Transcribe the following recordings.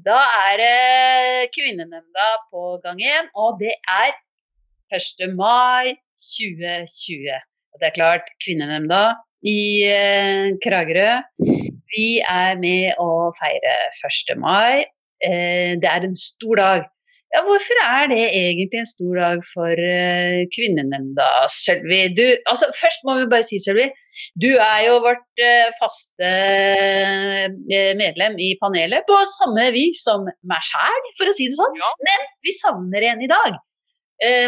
Da er det Kvinnenemnda på gang igjen, og det er 1. mai 2020. Og det er klart, Kvinnenemnda i eh, Kragerø, vi er med å feire 1. mai. Eh, det er en stor dag. Ja, hvorfor er det egentlig en stor dag for uh, Kvinnenemnda, Sølvi? Du, altså, først må vi bare si, Sølvi, du er jo vårt uh, faste uh, medlem i panelet på samme vis som meg sjæl, for å si det sånn. Ja. Men vi savner en i dag.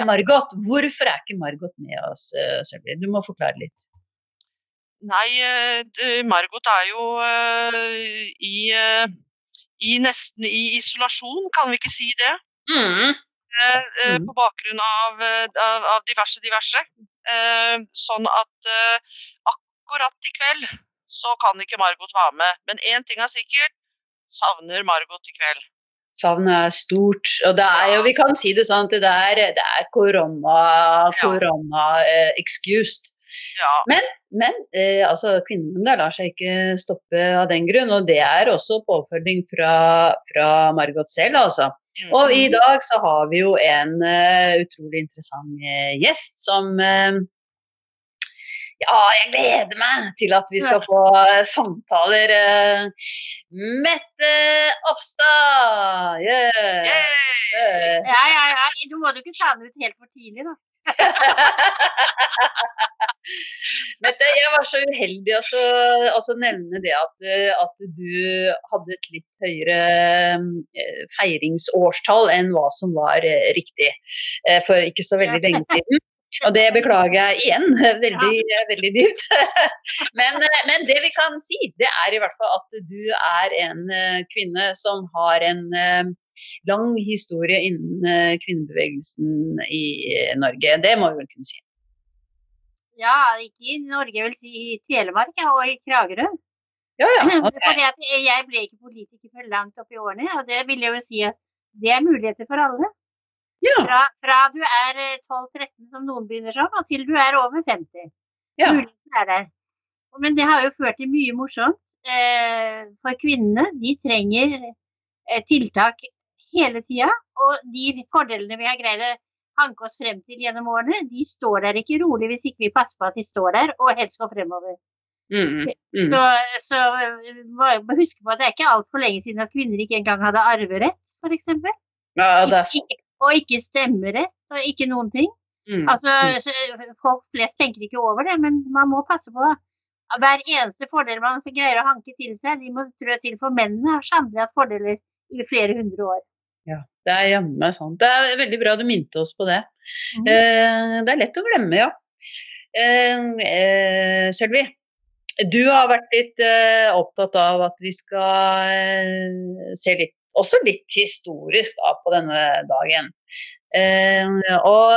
Margot, hvorfor er ikke Margot med oss, Sølvi? Du må forklare litt. Nei, Margot er jo i, i nesten i isolasjon, kan vi ikke si det? Mm. Eh, eh, på bakgrunn av, av, av, diverse diverse. Eh, sånn at akkurat i kveld så kan ikke Margot være med. Men én ting er sikkert, savner Margot i kveld. Savnet er stort. Og det er jo, vi kan si det sånn at det er, det er korona, korona eh, excused. Ja. Men, men eh, altså, kvinnene lar seg ikke stoppe av den grunn, og det er også påfølging fra, fra Margot selv, altså. Mm. Og i dag så har vi jo en uh, utrolig interessant uh, gjest som uh, Ja, jeg gleder meg til at vi skal få samtaler. Mette Ofstad! Yeah. Yeah. Ja, ja, ja. Du må jo ikke ta den ut helt for tidlig, da. Mette, jeg var så uheldig å nevne det at, at, du hadde et litt høyere eh, feiringsårstall enn hva som var eh, riktig eh, for ikke så veldig lenge siden. Og det beklager jeg igjen. Veldig, veldig dypt. Men, men, det vi kan si, det er i hvert fall at du er en kvinne som har en lang historie innen kvinnebevegelsen i Norge. Det må vi vel kunne si. Ja, ikke i Norge, jeg si i Telemark og i Kragerø. Ja, ja. Okay. Fordi at jeg ble ikke politiker før langt opp i årene, og det vil jeg jo si at det er muligheter for alle. Ja. Fra, fra, du er 12-13 som noen begynner som, og til du er over 50. Ja. Muligheten er der. Men det har jo ført til mye morsomt. Eh, for kvinnene, de trenger eh, tiltak hele tida. Og de fordelene vi har greid å hanke oss frem til gjennom årene, de står der ikke rolig hvis ikke vi passer på at de står der og helst går fremover. Mm, mm. Så, så må jeg huske på at det er ikke altfor lenge siden at kvinner ikke engang hadde arverett, f.eks. Ja, ikke, og ikke stemmerett, og ikke noen ting. Mm. Altså, Folk flest tenker ikke over det, men man må passe på. Hver eneste fordel man greier å hanke til seg, de må trå til. For mennene har sannelig hatt fordeler i flere hundre år. Ja, det er jammen sant. Det er veldig bra du minte oss på det. Mm. Eh, det er lett å glemme, ja. Eh, eh, Sølvi, du har vært litt eh, opptatt av at vi skal eh, se litt, også litt historisk da, på denne dagen. Eh, og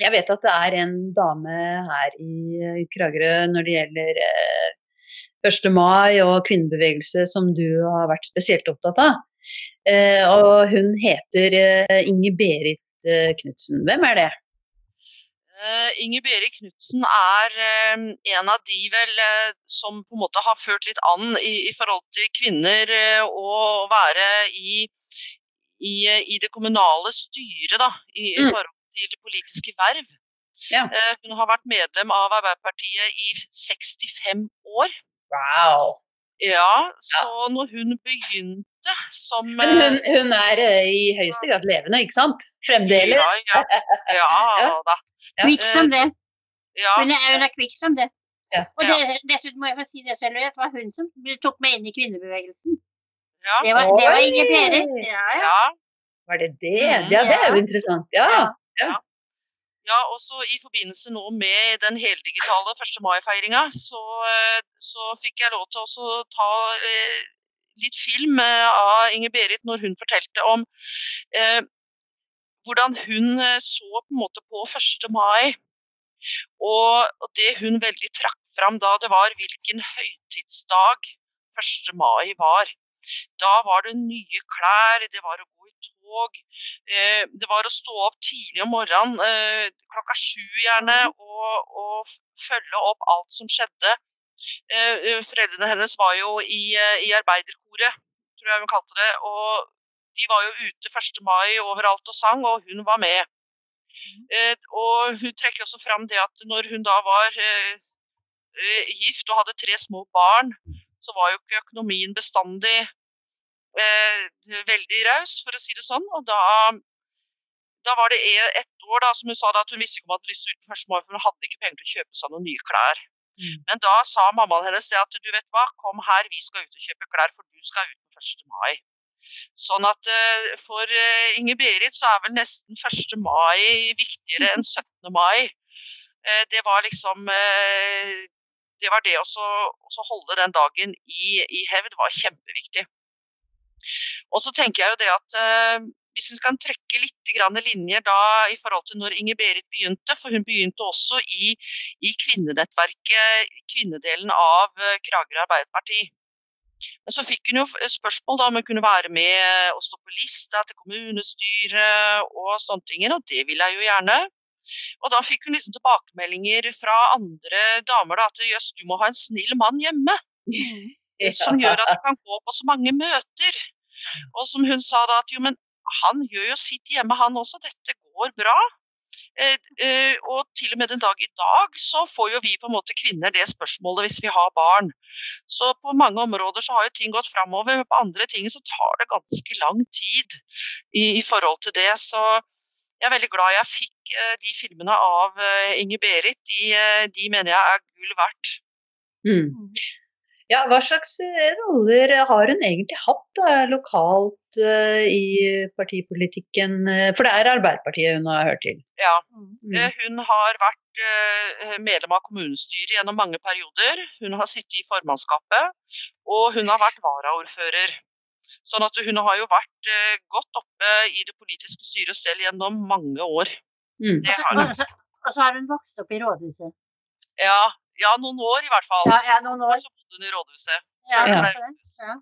jeg vet at det er en dame her i Kragerø når det gjelder 1. mai og kvinnebevegelse som du har vært spesielt opptatt av. Eh, og hun heter eh, Inger Berit eh, Knutsen. Hvem er det? Inger Berit Knutsen er en av de vel som på en måte har ført litt an i, i forhold til kvinner å være i, i, i, det kommunale styret, da, i, Mm. forhold til politiske verv. Ja. hun har vært medlem av Arbeiderpartiet i 65 år. Wow. Ja, så når hun begynte som Men hun, hun er eh, i høyeste grad levende, ikke sant? Fremdeles. Ja, ja. ja da. Kvikk som det. Ja. Hun er, hun er kvikk som det. Ja. Og det, dessuten må jeg få si det selv, det var hun som tok meg inn i kvinnebevegelsen. ja. Det var, det var Inge Berit. Ja, ja. ja. Var det det? Mm, Ja, det er jo interessant. Ja. Ja. Ja, også i forbindelse nå med den heldigitale 1. mai-feiringa, så, eh, så fikk jeg lov til å ta eh, litt film eh, av Inger Berit når hun fortalte om eh, hvordan hun eh, så på en måte på 1. mai. Og, og det hun veldig trakk fram da, det var hvilken høytidsdag 1. mai var. Da var det nye klær, det var å gå i tog. Eh, det var å stå opp tidlig om morgenen, eh, klokka sju gjerne, og, og følge opp alt som skjedde. Eh, eh, foreldrene hennes var jo i, eh, i arbeiderkoret, tror jeg hun kalte det. Og de var jo ute 1. mai overalt og sang, og hun var med. Eh, og hun trekker også fram det at når hun da var gift og hadde tre små barn, så var jo ikke økonomien bestandig eh, veldig raus, for å si det sånn. Og da, da var det e- ett år da, som hun sa da, at hun visste ikke om hun hadde lyst til å ut på første mål, for hun hadde ikke penger til å kjøpe seg noen nye klær. Mm. Men da sa mammaen hennes at du vet hva, kom her, vi skal ut og kjøpe klær, for du skal ut på 1. mai. Sånn at eh, for eh, Inger-Berit så er vel nesten 1. mai viktigere enn 17. mai. Eh, det var liksom Det var det å holde den dagen i, i hevd var kjempeviktig. Og så tenker jeg jo det at hvis vi kan trekke litt grann linjer da i forhold til når Inger-Berit begynte, for hun begynte også i, i kvinnenettverket, kvinnedelen av eh, Kragerø Arbeiderparti. Men så fikk hun jo spørsmål da om hun kunne være med og stå på lista til kommunestyret og sånne ting, og det ville jeg jo gjerne. Og da fikk hun liksom tilbakemeldinger fra andre damer da, at jøss, du må ha en snill mann hjemme. Som gjør at du kan gå på så mange møter. Og som hun sa da at jo, men han gjør jo sitt hjemme han også, dette går bra. Eh, eh, og til og med den dag i dag så får jo vi på en måte kvinner det spørsmålet hvis vi har barn. Så på mange områder så har jo ting gått framover, men på andre ting så tar det ganske lang tid i, i forhold til det. Så jeg er veldig glad jeg fikk eh, de filmene av eh, Inger-Berit. De, eh, de mener jeg er gull verdt. Mm. Ja, hva slags eh, roller har hun egentlig hatt da, lokalt uh, i partipolitikken? For det er Arbeiderpartiet hun har hørt til. Ja. Mm. Eh, Hun har vært medlem av kommunestyret gjennom mange perioder. Hun har sittet i formannskapet, og hun har vært varaordfører. Sånn at hun har jo vært godt oppe i det politiske styret selv gjennom mange år. Mm. Det Og så, har hun. og så, og så har hun vokst opp i rådhuset. Ja, ja, noen år i hvert fall. Ja, ja noen år. I rådhuset. Ja, det er ja.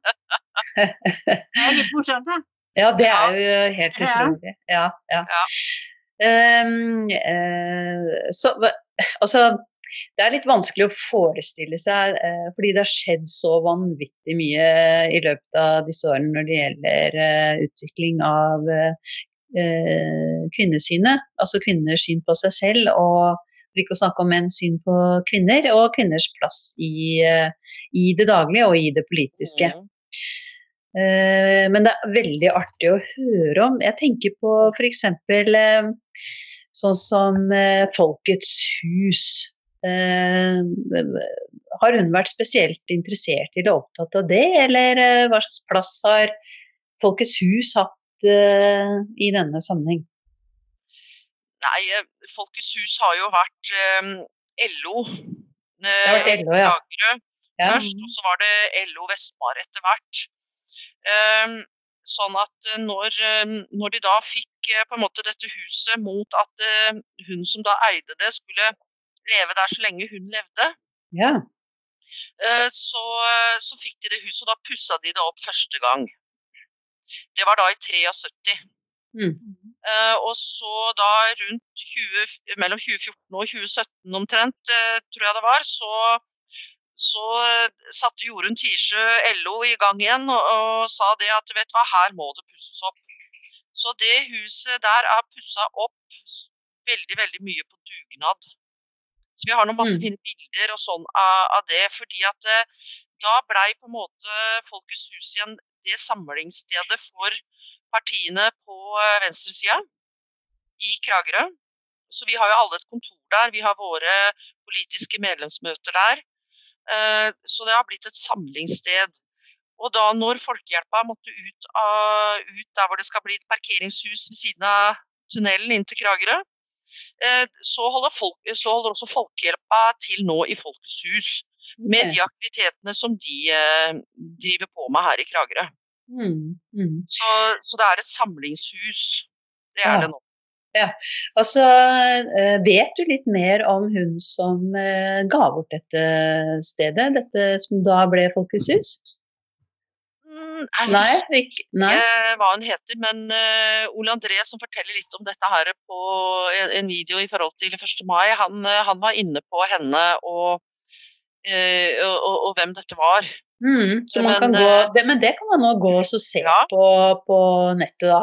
Det er litt morsomt, da. Ja, det er jo helt utrolig. Ja, ja. Ja. Ehm, eh, så, altså, det er litt vanskelig å forestille seg, eh, fordi det har skjedd så vanvittig mye i løpet av disse årene når det gjelder eh, utvikling av eh, eh, kvinnesynet. Altså kvinners syn på seg selv, og for ikke å snakke om menns syn på kvinner, og kvinners plass i, eh, i det daglige og i det politiske. Mm. Uh, men det er veldig artig å høre om. Jeg tenker på f.eks. Uh, sånn som uh, Folkets hus. Eh, har hun vært spesielt interessert i eller opptatt av det, eller eh, hva slags plass har Folkets hus hatt eh, i denne sammenheng? Nei, eh, Folkets hus har jo vært eh, LO. Har LO, ja. Ja. først, og så var det LO Vestmar etter hvert. Eh, sånn at eh, når, eh, når de da fikk eh, på en måte dette huset mot at eh, hun som da eide det, skulle leve der så lenge hun levde, ja. eh, så, eh, så fikk de det huset, og da pussa de det opp første gang. Det var da i 73. Mm. Eh, og så da rundt 20, mellom 2014 og 2017 omtrent, eh, tror jeg det var, så, så eh, satte Jorunn Tirsjø LO i gang igjen og, og sa det at vet du hva, her må det pusses opp. Så det huset der er pussa opp veldig, veldig mye på dugnad. Så vi har noen masse Mm. fine bilder og sånn av, av det, fordi at da blei på en måte Folkets hus igjen det samlingsstedet for partiene på eh, venstresida i Kragerø. Så vi har jo alle et kontor der. Vi har våre politiske medlemsmøter der. Eh, Så det har blitt et samlingssted. Og da når Folkehjelpa måtte ut, av, ut der hvor det skal bli et parkeringshus ved siden av tunnelen inn til Kragerø, eh, så holder, folk, så holder også Folkehjelpa til nå i Folkets hus. Med de aktivitetene som de driver på med her i Kragerø. Mm. Mm. Så, så det er et samlingshus. Det er Ja. det nå. Ja. Altså, eh, vet du litt mer om hun som eh, ga bort dette stedet, dette som da ble Folkets hus? Mm, Nei? Ikke, nei? hva hun heter, men eh, Ole André som forteller litt om dette her på en, video i forhold til 1. mai, han, han var inne på henne og og, og, og hvem dette var. Mm, så man Men, kan gå, eh, det, men det kan man nå gå og se Ja. på, på nettet, da.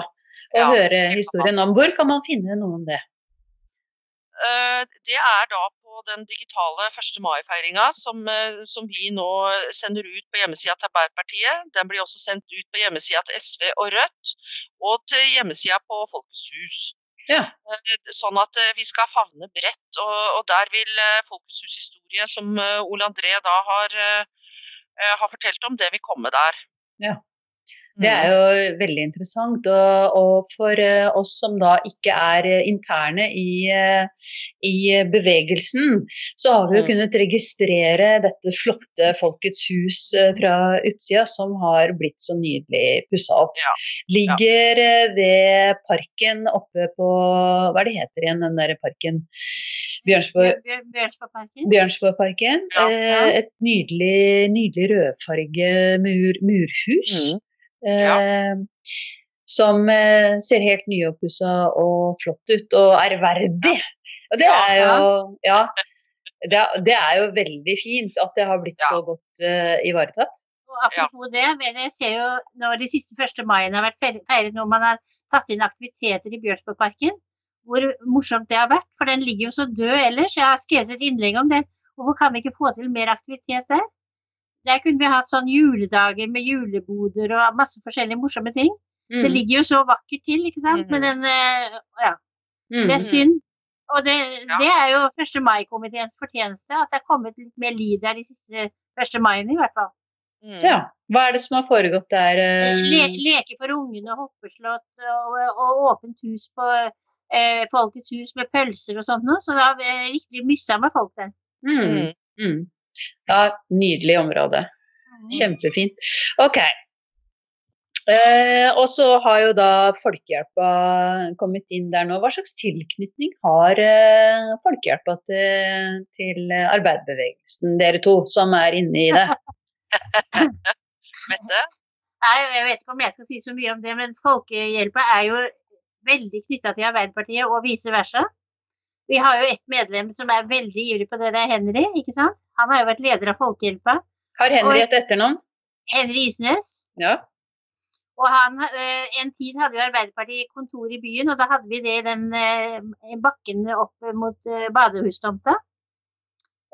Og Ja, høre historien om. Hvor kan man finne noe om det? Eh, Det er da på den digitale 1. mai-feiringa som, eh, som vi nå sender ut på hjemmesida til Arbeiderpartiet. Den blir også sendt ut på hjemmesida til SV og Rødt, og til hjemmesida på Folkets hus. Ja. Eh, Sånn at eh, vi skal favne bredt, og, og der vil eh, Folkets hus historie, som Ole André da har, har fortalt om, det vil komme der. Ja. Det er jo veldig interessant. Og, og for eh, oss som da ikke er eh, interne i, eh, i bevegelsen, så har vi jo Mm. kunnet registrere dette flotte Folkets hus fra utsida, som har blitt så nydelig pussa opp. Ja. Ligger ved parken oppe på Hva er det heter igjen, den der parken? Bjørnsborg, Bjør- Bjør- Bjørnsborgparken. Bjørnsborgparken. Ja, ja. Et nydelig, nydelig rødfarge mur, murhus. Mm. Eh, som eh, ser helt nyoppussa og flott ut, og ærverdig. Og det er jo Ja. Det, det er jo veldig fint at det har blitt Ja. så godt uh, ivaretatt. Og apropos det, men jeg ser jo når de siste 1. maiene har vært feiret når man har tatt inn aktiviteter i Bjørnsborgparken, hvor morsomt det har vært. For den ligger jo så død ellers. Jeg har skrevet et innlegg om det. Hvorfor kan vi ikke få til mer aktivitet der? Der kunne vi hatt sånn juledager med juleboder og masse forskjellige morsomme ting. Det Mm. ligger jo så vakkert til, ikke sant. Mhm. Men den, eh, ja, Mm. det er synd. Og det, Ja. det er jo 1. mai-komiteens fortjeneste at det er kommet litt mer liv der de siste 1. maiene i hvert fall. Mm. Ja. Hva er det som har foregått der? eh? Le, leke for ungene, hoppeslott og, og åpent hus på eh, Folkets hus med pølser og sånt noe. Så da har vi riktig myssa med folk der. Mm. Mm. Mm. Ja, nydelig område. Kjempefint. Ok. Eh, og så har jo da Folkehjelpa kommet inn der nå. Hva slags tilknytning har eh, Folkehjelpa til, til arbeiderbevegelsen, dere to som er inne i det? Mette? Nei, jeg vet ikke om jeg skal si så mye om det, men Folkehjelpa er jo veldig knytta til Arbeiderpartiet og vice versa. Vi har jo et medlem som er veldig ivrig på det, det er Henry. ikke sant? Han har jo vært leder av Folkehjelpa. Har Henry et etternavn? Henry Isnes. Ja. Og han, eh, En tid hadde jo Arbeiderpartiet kontor i byen, og da hadde vi det i den eh, bakken opp mot eh, badehustomta.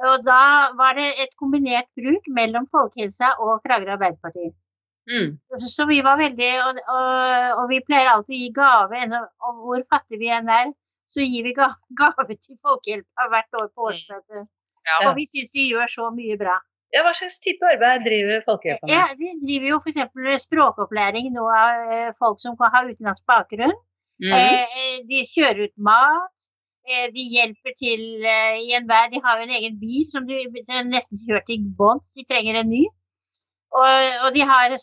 Og da var det et kombinert bruk mellom Folkehelsa og Kragerø Arbeiderparti. Mm. Så vi var veldig Og, og, og vi pleier alltid å gi gave, og hvor fattige vi enn er, så gir vi ga, gave til Folkehjelpa hvert år på årsmøtet. Ja. Og vi syns de gjør så mye bra. ja, hva slags type arbeid driver Folkehjelpa med? Ja, De driver jo f.eks. språkopplæring nå av eh, folk som kan ha utenlandsk bakgrunn. Mm. Eh, de kjører ut mat. Eh, de hjelper til eh, i enhver De har jo en egen bil som du nesten kjørt i bånd. De trenger en ny. Og, og de har,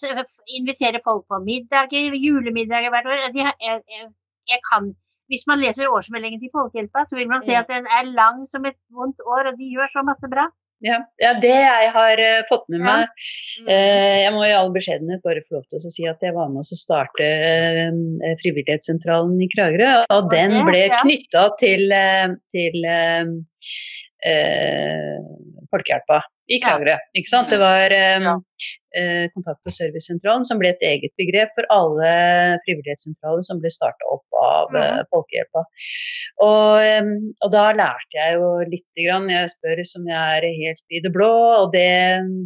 inviterer folk på middager, julemiddager hvert år. De har, jeg, jeg, jeg kan, hvis man leser årsmeldingen til Folkehjelpa, så vil man se at den er lang som et vondt år, og de gjør så masse bra. Ja. ja, det jeg har uh, fått med Ja. meg uh, Jeg må i all beskjedenhet bare få lov til å si at jeg var med å starte uh, Frivillighetssentralen i Kragerø. Og den ble knytta til, til eh, eh, Folkehjelpa i Kragerø. Ikke sant? Det var um, Ja. eh, Kontakt- og servicesentralen som ble et eget begrep for alle frivillighetssentraler som ble starta opp av eh, Folkehjelpa. Og, um, og da lærte jeg jo lite grann. Jeg spør som jeg er helt i det blå, og det,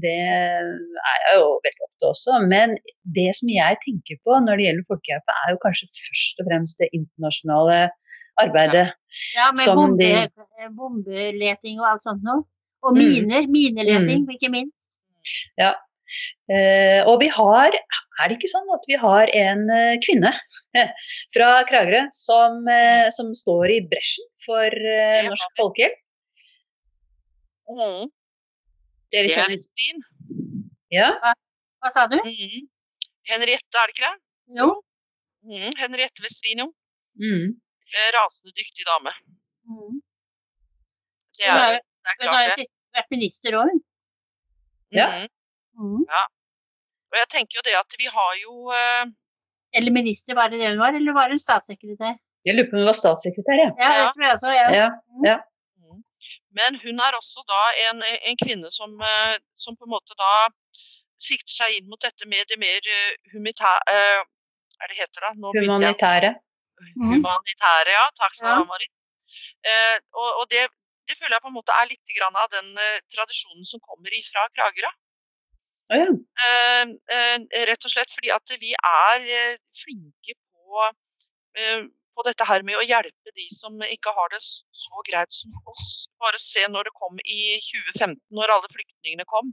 det er jeg jo veldig ofte også. Men det som jeg tenker på når det gjelder Folkehjelpa, er jo kanskje først og fremst det internasjonale arbeidet. Ja, med Som bombe, de- bombeleting og alt sånt noe. Og Mm. miner. Mineleting, ikke minst. Eh, og vi har, er det ikke sånn at vi har en eh, kvinne fra Kragerø som, eh, som står i bresjen for eh, Norsk. Folkehjelp? Mm. Dere Det er kjenner Westin. Ja? Hva sa du? Mm. Henriette, er det ikke det? Jo. Mm. Henriette Vestrin, jo. Mm. Rasende dyktig dame. Mm. Det er, det er hun har jo sist vært minister òg, hun. Ja. Mm. Mm. Og jeg tenker jo det at vi har jo uh... Eller minister, var det det hun var? Eller var hun statssekretær? Jeg lurer på om hun var statssekretær, ja. Ja, det Ja. tror jeg også. Ja. Ja. mm. Men hun er også da en, en kvinne som, eh, som, på en måte da sikter seg inn mot dette med det mer humanitære Er det heter da? Nå humanitære. Humanitære, ja. Takk skal du ha, Marit. Eh, og, og det, det, føler jeg på en måte er litt av den uh, tradisjonen som kommer ifra Kragerø. Oh, ja. uh, uh, rett og slett fordi at vi er flinke på på dette her med å hjelpe de som ikke har det så greit som oss. Bare se når det kom i 2015, når alle flyktningene kom.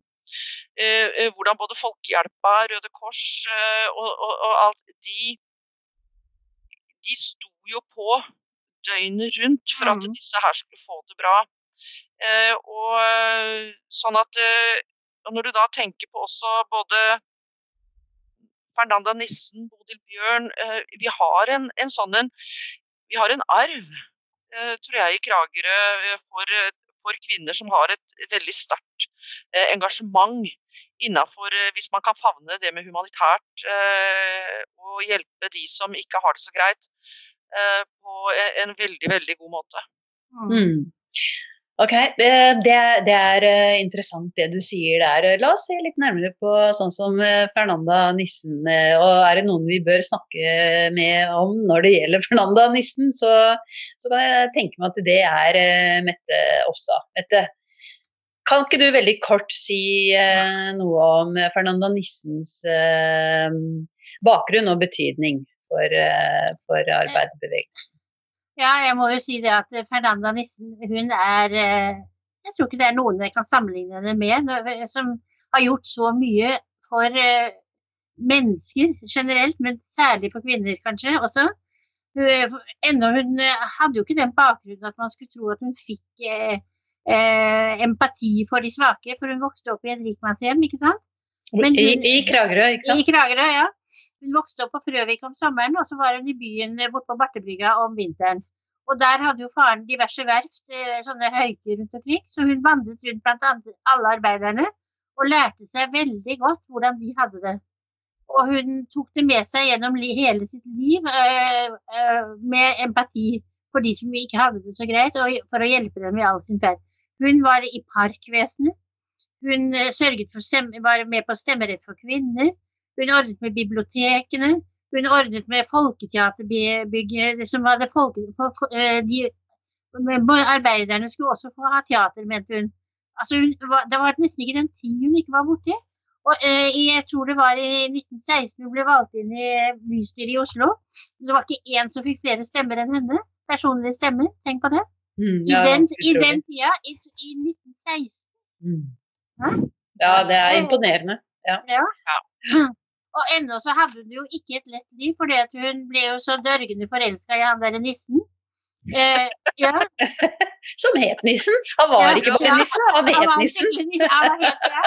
Hvordan både Folkehjelpa, Røde Kors og, og, og, alt de, de sto jo på døgnet rundt for at mm. disse her skulle få det bra. Eh, og sånn at og Når du da tenker på også både Fernanda Nissen, Bodil Bjørn. Eh, vi har en, en sånn en Vi har en arv, eh, tror jeg, i Kragerø eh, for, for kvinner som har et veldig sterkt engasjement innafor Hvis man kan favne det med humanitært og hjelpe de som ikke har det så greit, på en veldig, veldig god måte. Mm. Ok, eh, det, det, er eh, interessant det du sier der. La oss se litt nærmere på sånn som eh, Fernanda Nissen. Og er det noen vi bør snakke med om når det gjelder Fernanda Nissen, så, så kan jeg tenke meg at det er Mette Ossa. Mette, kan ikke du veldig kort si noe om Fernanda Nissens bakgrunn og betydning for, for arbeiderbevegelsen? Ja, jeg må jo si det at Fernanda Nissen, hun er eh, Jeg tror ikke det er noen jeg kan sammenligne henne med, som har gjort så mye for eh, mennesker generelt, men særlig for kvinner kanskje også. Ennå hun eh, hadde jo ikke den bakgrunnen at man skulle tro at hun fikk eh, empati for de svake, for hun vokste opp i et rikmannshjem, ikke sant? Hun, I, I, Kragerø, ikke sant? I Kragerø, ja. Hun vokste opp på Frøvik om sommeren, og så var hun i byen borte på Bartebrygga om vinteren. Og der hadde jo faren diverse verft, eh, sånne høyker rundt omkring, så hun vandret rundt blant alle arbeiderne og lærte seg veldig godt hvordan de hadde det. Og hun tok det med seg gjennom hele sitt liv øh, med empati for de som ikke hadde det så greit, og for å hjelpe dem i all sin ferd. Hun var i parkvesenet. Hun sørget for var med på stemmerett for kvinner. Hun ordnet med bibliotekene. Hun ordnet med folketeaterbygget folke, for, for, eh, de, Arbeiderne skulle også få ha teater, mente hun. Altså hun det var nesten ikke den tiden hun ikke var borti. Og eh, jeg tror det var i 1916 hun ble valgt inn i bystyret i Oslo. Det var ikke én som fikk flere stemmer enn henne. Personlige stemmer. Tenk på det. Mm, ja, I, den, I, den, tida, i, i 1916. Mm. Ja, det er imponerende. Ja. ja. Og ennå så hadde hun jo ikke et lett liv, for hun ble jo så dørgende forelska i han derre nissen. Eh, ja. Som het Nissen? Han var ja, ikke bare ja, Nissen, han het Nissen. nissen. Han var helt, ja.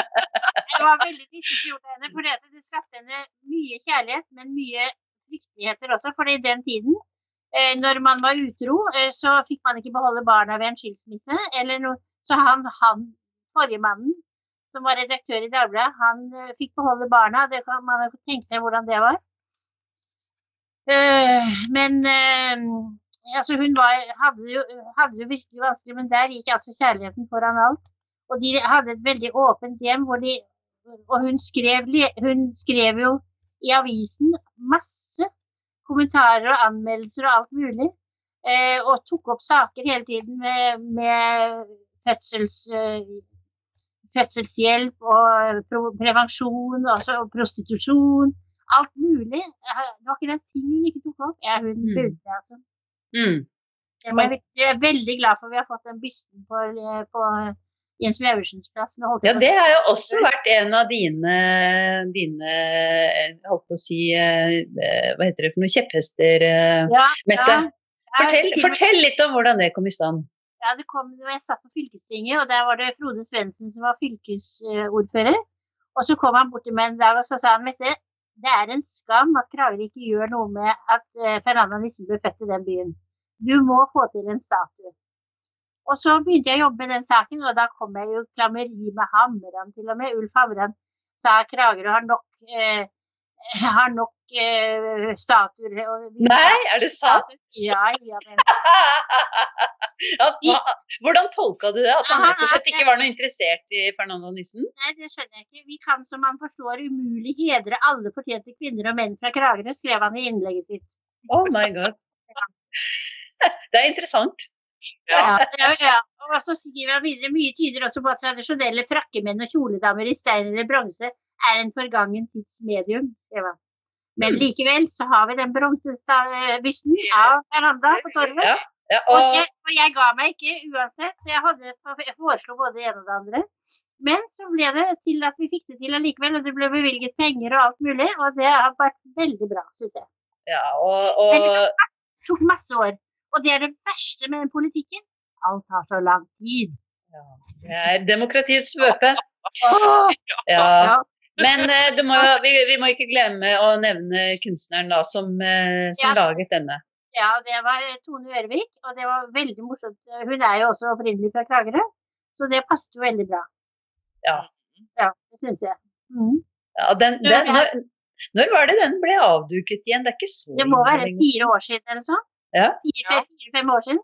Det var veldig nissete gjort av henne, for det skapte henne mye kjærlighet, men mye frykteligheter også. For i den tiden, eh, når man var utro, eh, så fikk man ikke beholde barna ved en skilsmisse. Eller noe. Så han, han forrige mannen som var redaktør i Dagbladet, han uh, fikk beholde barna. Det kan man tenke seg hvordan det var. Uh, men uh, altså hun var, hadde, jo, virkelig vanskelig, men der gikk altså kjærligheten foran alt. Og de hadde et veldig åpent hjem, hvor de, og hun skrev, hun skrev jo i avisen masse kommentarer og anmeldelser og alt mulig. og tok opp saker hele tiden med, med fødsels fødselshjelp og prevensjon, altså prostitusjon. Alt mulig. Det var ikke den ting hun ikke tok opp. Jeg, hun mm. burde, altså. Mm. Jeg er veldig glad for at vi har fått den bysten på, på Jens Leversens plass. Ja, det har jo også vært en av dine, dine holdt på å si, eh, hva heter det for noe, kjepphester, eh, ja, Mette. Ja. Fortell, fortell, litt om hvordan det kom i stand. Ja, det kom jeg satt på fylkestinget, og der var det Frode Svendsen som var fylkesordfører. Og så kom han bort til meg en dag og så sa han, Mette, det er en skam at Kragerø ikke gjør noe med at uh, Fernanda Nissen ble født i den byen. Du må få til en statue. Og så begynte jeg å jobbe med den saken, og da kom jeg jo klammeri med Hamran til og med. Ulf Hamran sa Kragerø har nok eh, har nok uh, statuer. Nei, er det sant? Ja, ja. Men. Ja, hva, hvordan tolka du det? At han rett og slett ikke var noe interessert i Fernando Nissen? Nei, det skjønner jeg ikke. Vi kan som man forstår umulig hedre alle fortjente kvinner og menn fra Kragerø, skrev han i innlegget sitt. Oh my god. Det er interessant. Ja. Ja, ja, ja. Og så skriver han videre mye tyder også på at tradisjonelle frakkemenn og kjoledamer i stein eller bronse er en forgangen tids medium, skrev han. Men likevel så har vi den bronsebysten av Fernanda på torvet. Ja, ja, Og, og, jeg, og jeg ga meg ikke uansett, så jeg, hadde, jeg foreslo både det ene og det andre. Men så ble det til at vi fikk det til allikevel, og det ble bevilget penger og alt mulig. Og det har vært veldig bra, syns jeg. ja, og, og Det tok masse år. Og det er det verste med den politikken. Alt tar så lang tid. ja, Det er demokratiets svøpe. Ja. Men eh, du må, vi, vi må ikke glemme å nevne kunstneren da, som, eh, som Ja. laget denne. ja, det var Tone Ørvik, og det var veldig morsomt. Hun er jo også opprinnelig fra Kragerø, så det passet jo veldig bra. Ja. Ja, det syns jeg. Mm. Ja, den, den, når, når var det den ble avduket igjen? Det er ikke så Det må være fire år siden eller sånn. Ja. Fire-fem fire, år siden.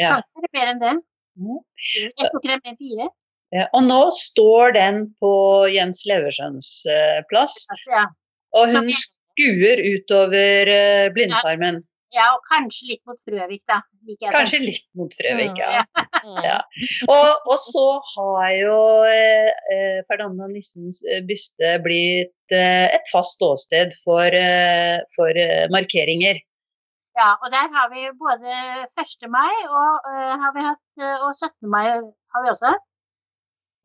Ja. Kanskje er mer enn det. Mm. Jeg tror ikke det er mer enn fire. Ja, og nå står den på Jens Leversøns eh, plass, og hun skuer utover eh, blindtarmen. ja, og kanskje litt mot Frøvik, da. Kanskje litt mot Frøvik, ja. Mm. Ja. Og, og så har jo eh, eh, Fernanda Nissens eh, byste blitt eh, et fast ståsted for, eh, for eh, markeringer. Ja, og der har vi både 1. mai og, øh, har vi hatt, og 17. mai har vi også hatt.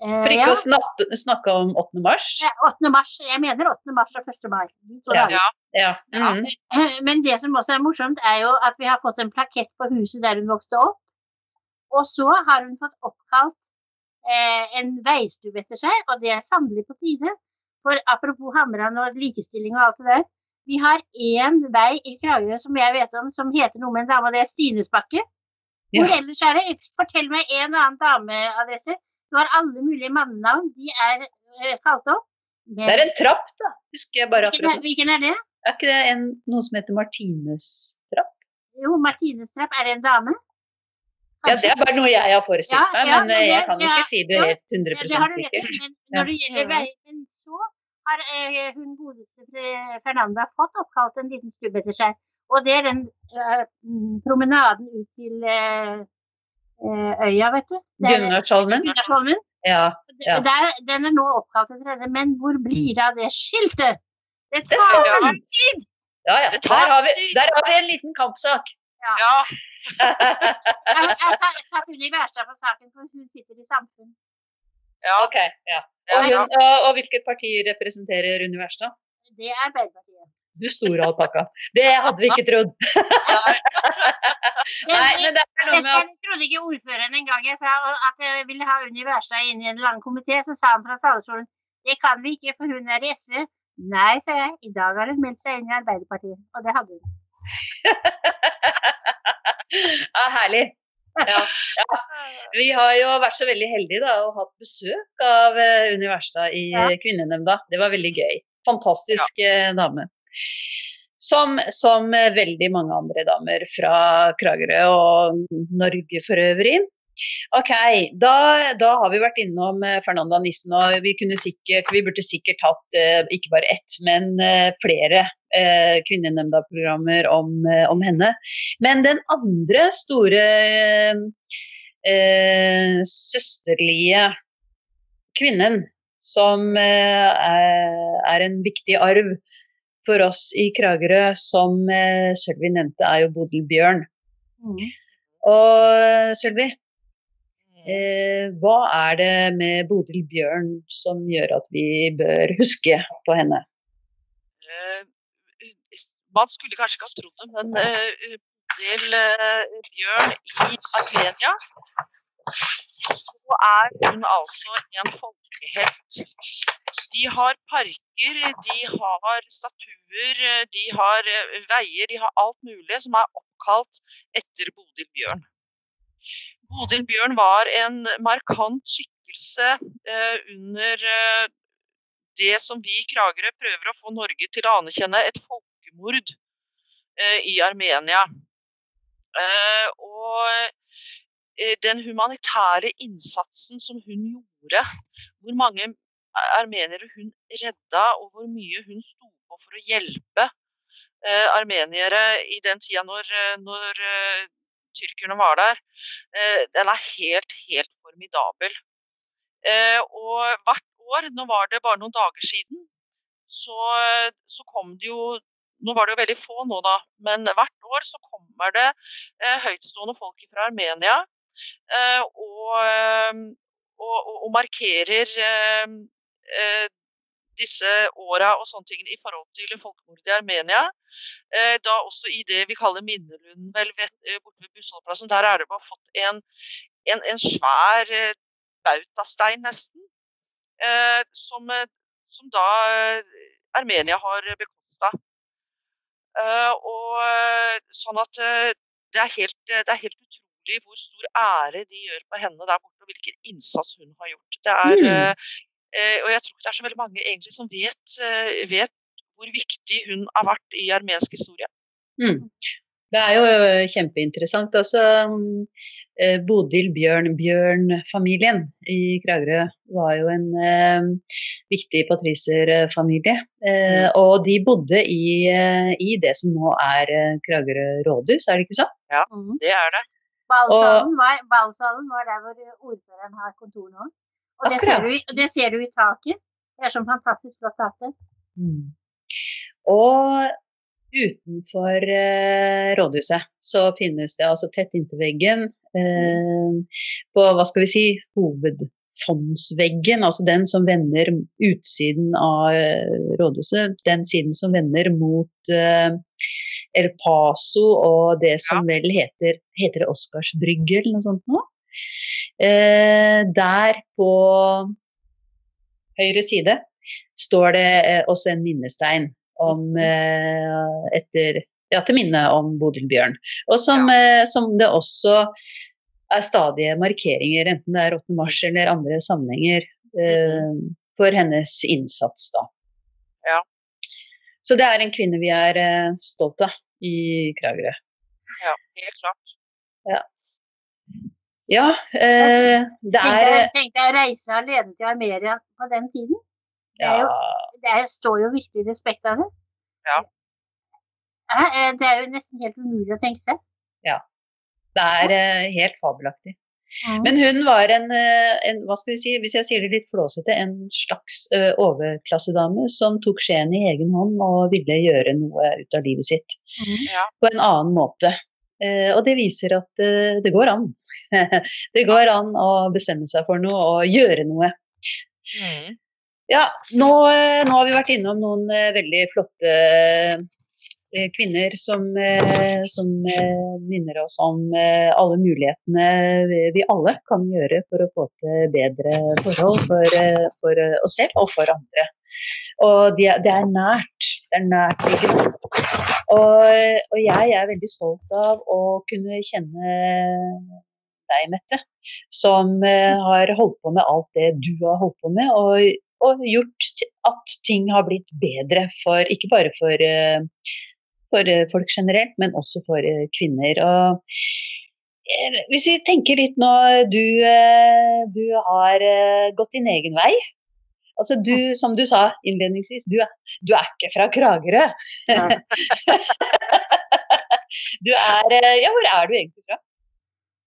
Eh, For ikke å snakke, snakke om 8. mars. 8. mars. Jeg mener 8. mars og 1. mai. Ja, Ja. Ja. Ja. mhm. Men det som også er morsomt, er jo at vi har fått en plakett på huset der hun vokste opp. Og så har hun fått oppkalt eh, en veistue etter seg, og det er sannelig på tide. For apropos Hamran og likestilling og alt det der. Vi har én vei i Kragerø som jeg vet om som heter noe med en dame, og det er Stinesbakke. Hvor Ja. ellers er det? Fortell meg en annen dameadresse. Har alle mulige mannenavn, de er eh, kalt opp. Men Det er en trapp, da. Husker jeg bare akkurat. hvilken er det? Er ikke det en, noe som heter Martines trapp? Jo, Martines trapp. Er det en dame? Ja, det er bare noe jeg har forestilt Ja, meg, ja, men men eh, jeg kan jo ikke si det ja, helt Ja, 100 det har du rett. Men når det gjelder veien, så har eh, hun godeste Fernanda fått oppkalt en liten stubbe etter seg. Og det er den eh, promenaden ut til eh, øya, vet du. Det Gunnarsholmen? Gunnarsholmen. Ja. Ja. Der, den er nå oppkalt etter henne, men hvor blir det av det skiltet? Det tar lang tid! ja, ja. Der, har vi, der har vi en liten kampsak. Ja. Jeg, jeg, sa- jeg satt Unni Wærstad på saken, for hun sitter i Samfunn. Ja. Ok, ja. Ja, Og, hun, og, og hvilket parti representerer Unni Wærstad? Det er Arbeiderpartiet. Du store alpakka. Det hadde vi ikke trodd. Nei. Men det er noe med at Jeg trodde ikke ordføreren engang jeg sa at jeg ville ha Unni Wærstad inn i en eller annen komité. Så sa han fra talerstolen det kan vi ikke, for hun er i SV. Nei, sa jeg. I dag har hun meldt seg inn i Arbeiderpartiet. Og det hadde hun. Ja, herlig. Ja, ja. Vi har jo vært så veldig heldige da, og hatt besøk av uh, Unni Wærstad i Ja. eh, Kvinnenemnda. Det var veldig gøy. Fantastisk eh, dame. Som, som veldig mange andre damer fra Kragerø og Norge for øvrig. Ok, da, da har vi vært innom eh, Fernanda Nissen, og vi, sikkert, vi burde sikkert hatt eh, ikke bare ett, men eh, flere eh, Kvinnenemnda-programmer om, om henne. Men den andre store søsterlige kvinnen som er en viktig arv for oss i Kragerø, som eh, Sølvi nevnte, er jo Bodil Bjørn. Og Sølvi, eh, hva er det med Bodil Bjørn som gjør at vi bør huske på henne? Eh, Man skulle kanskje ikke ha trodd det, men eh, Bodil eh, Bjørn i Armenia så er hun altså en folkehelt. De har parker, de har statuer, de har eh, veier, de har alt mulig som er oppkalt etter Bodil Bjørn. Bodil Bjørn var en markant skikkelse eh, under eh, det som vi i Kragerø prøver å få Norge til å anerkjenne et folkemord i Armenia. Og den humanitære innsatsen som hun gjorde, hvor mange armeniere hun redda, og hvor mye hun sto på for å hjelpe eh, armeniere i den tida når, når uh, tyrkerne var der, den er helt, helt formidabel. Og hvert år, nå var det bare noen dager siden, så, så, kom det jo Nå var det jo veldig få nå, da, men hvert år så kommer det høytstående folk fra Armenia og, og, og, markerer eh, disse åra og sånne ting i forhold til folkemordet i Armenia. Eh, da også i det vi kaller Minnelunden vel, eh, borte ved bussholdeplassen. Der er det bare fått en, en, en svær eh, bautastein, nesten. Eh, som, eh, som, da Armenia har bekosta. og sånn at det er, helt, det er helt utrolig hvor stor ære de gjør på henne der borte, og hvilken innsats hun har gjort. Det er, mm. Eh, og jeg tror ikke det er så veldig mange egentlig som vet, eh, vet hvor viktig hun har vært i armensk historie. Mm. Det er jo eh, kjempeinteressant. Altså, Bodil Bjørn Bjørn-familien i Kragerø var jo en eh, viktig patriserfamilie. Eh, mm. og de bodde i, i, det som nå er Kragerø rådhus, er det ikke sånn? Ja, mm. det er det. Ballsalen var, ballsalen var der hvor ordføreren har kontor nå. Og det ser, du, det ser, du, i taket. Det er sånn fantastisk flott tak. Mm. Og utenfor eh, rådhuset så finnes det altså tett inntil veggen eh, på hva skal vi si hovedfondsveggen, altså den som vender utsiden av eh, rådhuset, den siden som vender mot eh, El Paso og det som ja. vel heter, heter Oscarsbrygge eller noe sånt nå. Eh, der på høyre side står det eh, også en minnestein om, eh, etter, ja, til minne om Bodil Bjørn. Og som, ja. som, det også er stadige markeringer, enten det er 8. mars eller andre sammenhenger, eh, for hennes innsats. da. Ja. Så det er en kvinne vi er stolt av i Kragerø. Ja, helt klart. Ja. Ja, eh, det er Tenk deg å reise alene til Armeria på den tiden. Det, jo, det står jo virkelig respekt av det. Ja. Eh, det er jo nesten helt umulig å tenke seg. Ja. Det er eh, helt fabelaktig. Men hun var en, eh, en, hva skal vi si, hvis jeg sier det litt flåsete, en slags uh, overklassedame som tok skjeen i egen hånd og ville gjøre noe ut av livet sitt. Mm. Ja. På en annen måte. Uh, og det viser at uh, det går an. det går an å bestemme seg for noe og gjøre noe. Mm. Ja, nå, nå, har vi vært innom noen veldig flotte kvinner som, uh, som minner oss om alle mulighetene vi alle kan gjøre for å få til bedre forhold for, for oss selv og for andre. Og det, er nært. Det er nærtliggende. Og, og jeg er veldig stolt av å kunne kjenne deg, Mette, som eh, har holdt på med alt det du har holdt på med, og, og gjort at ting har blitt bedre for ikke bare for, eh, for eh, folk generelt, men også for kvinner. Og hvis vi tenker litt nå, du, du har gått din egen vei. Altså du, som du sa innledningsvis, du, du er ikke fra Kragerø. Ja. du er Ja, hvor er du egentlig fra?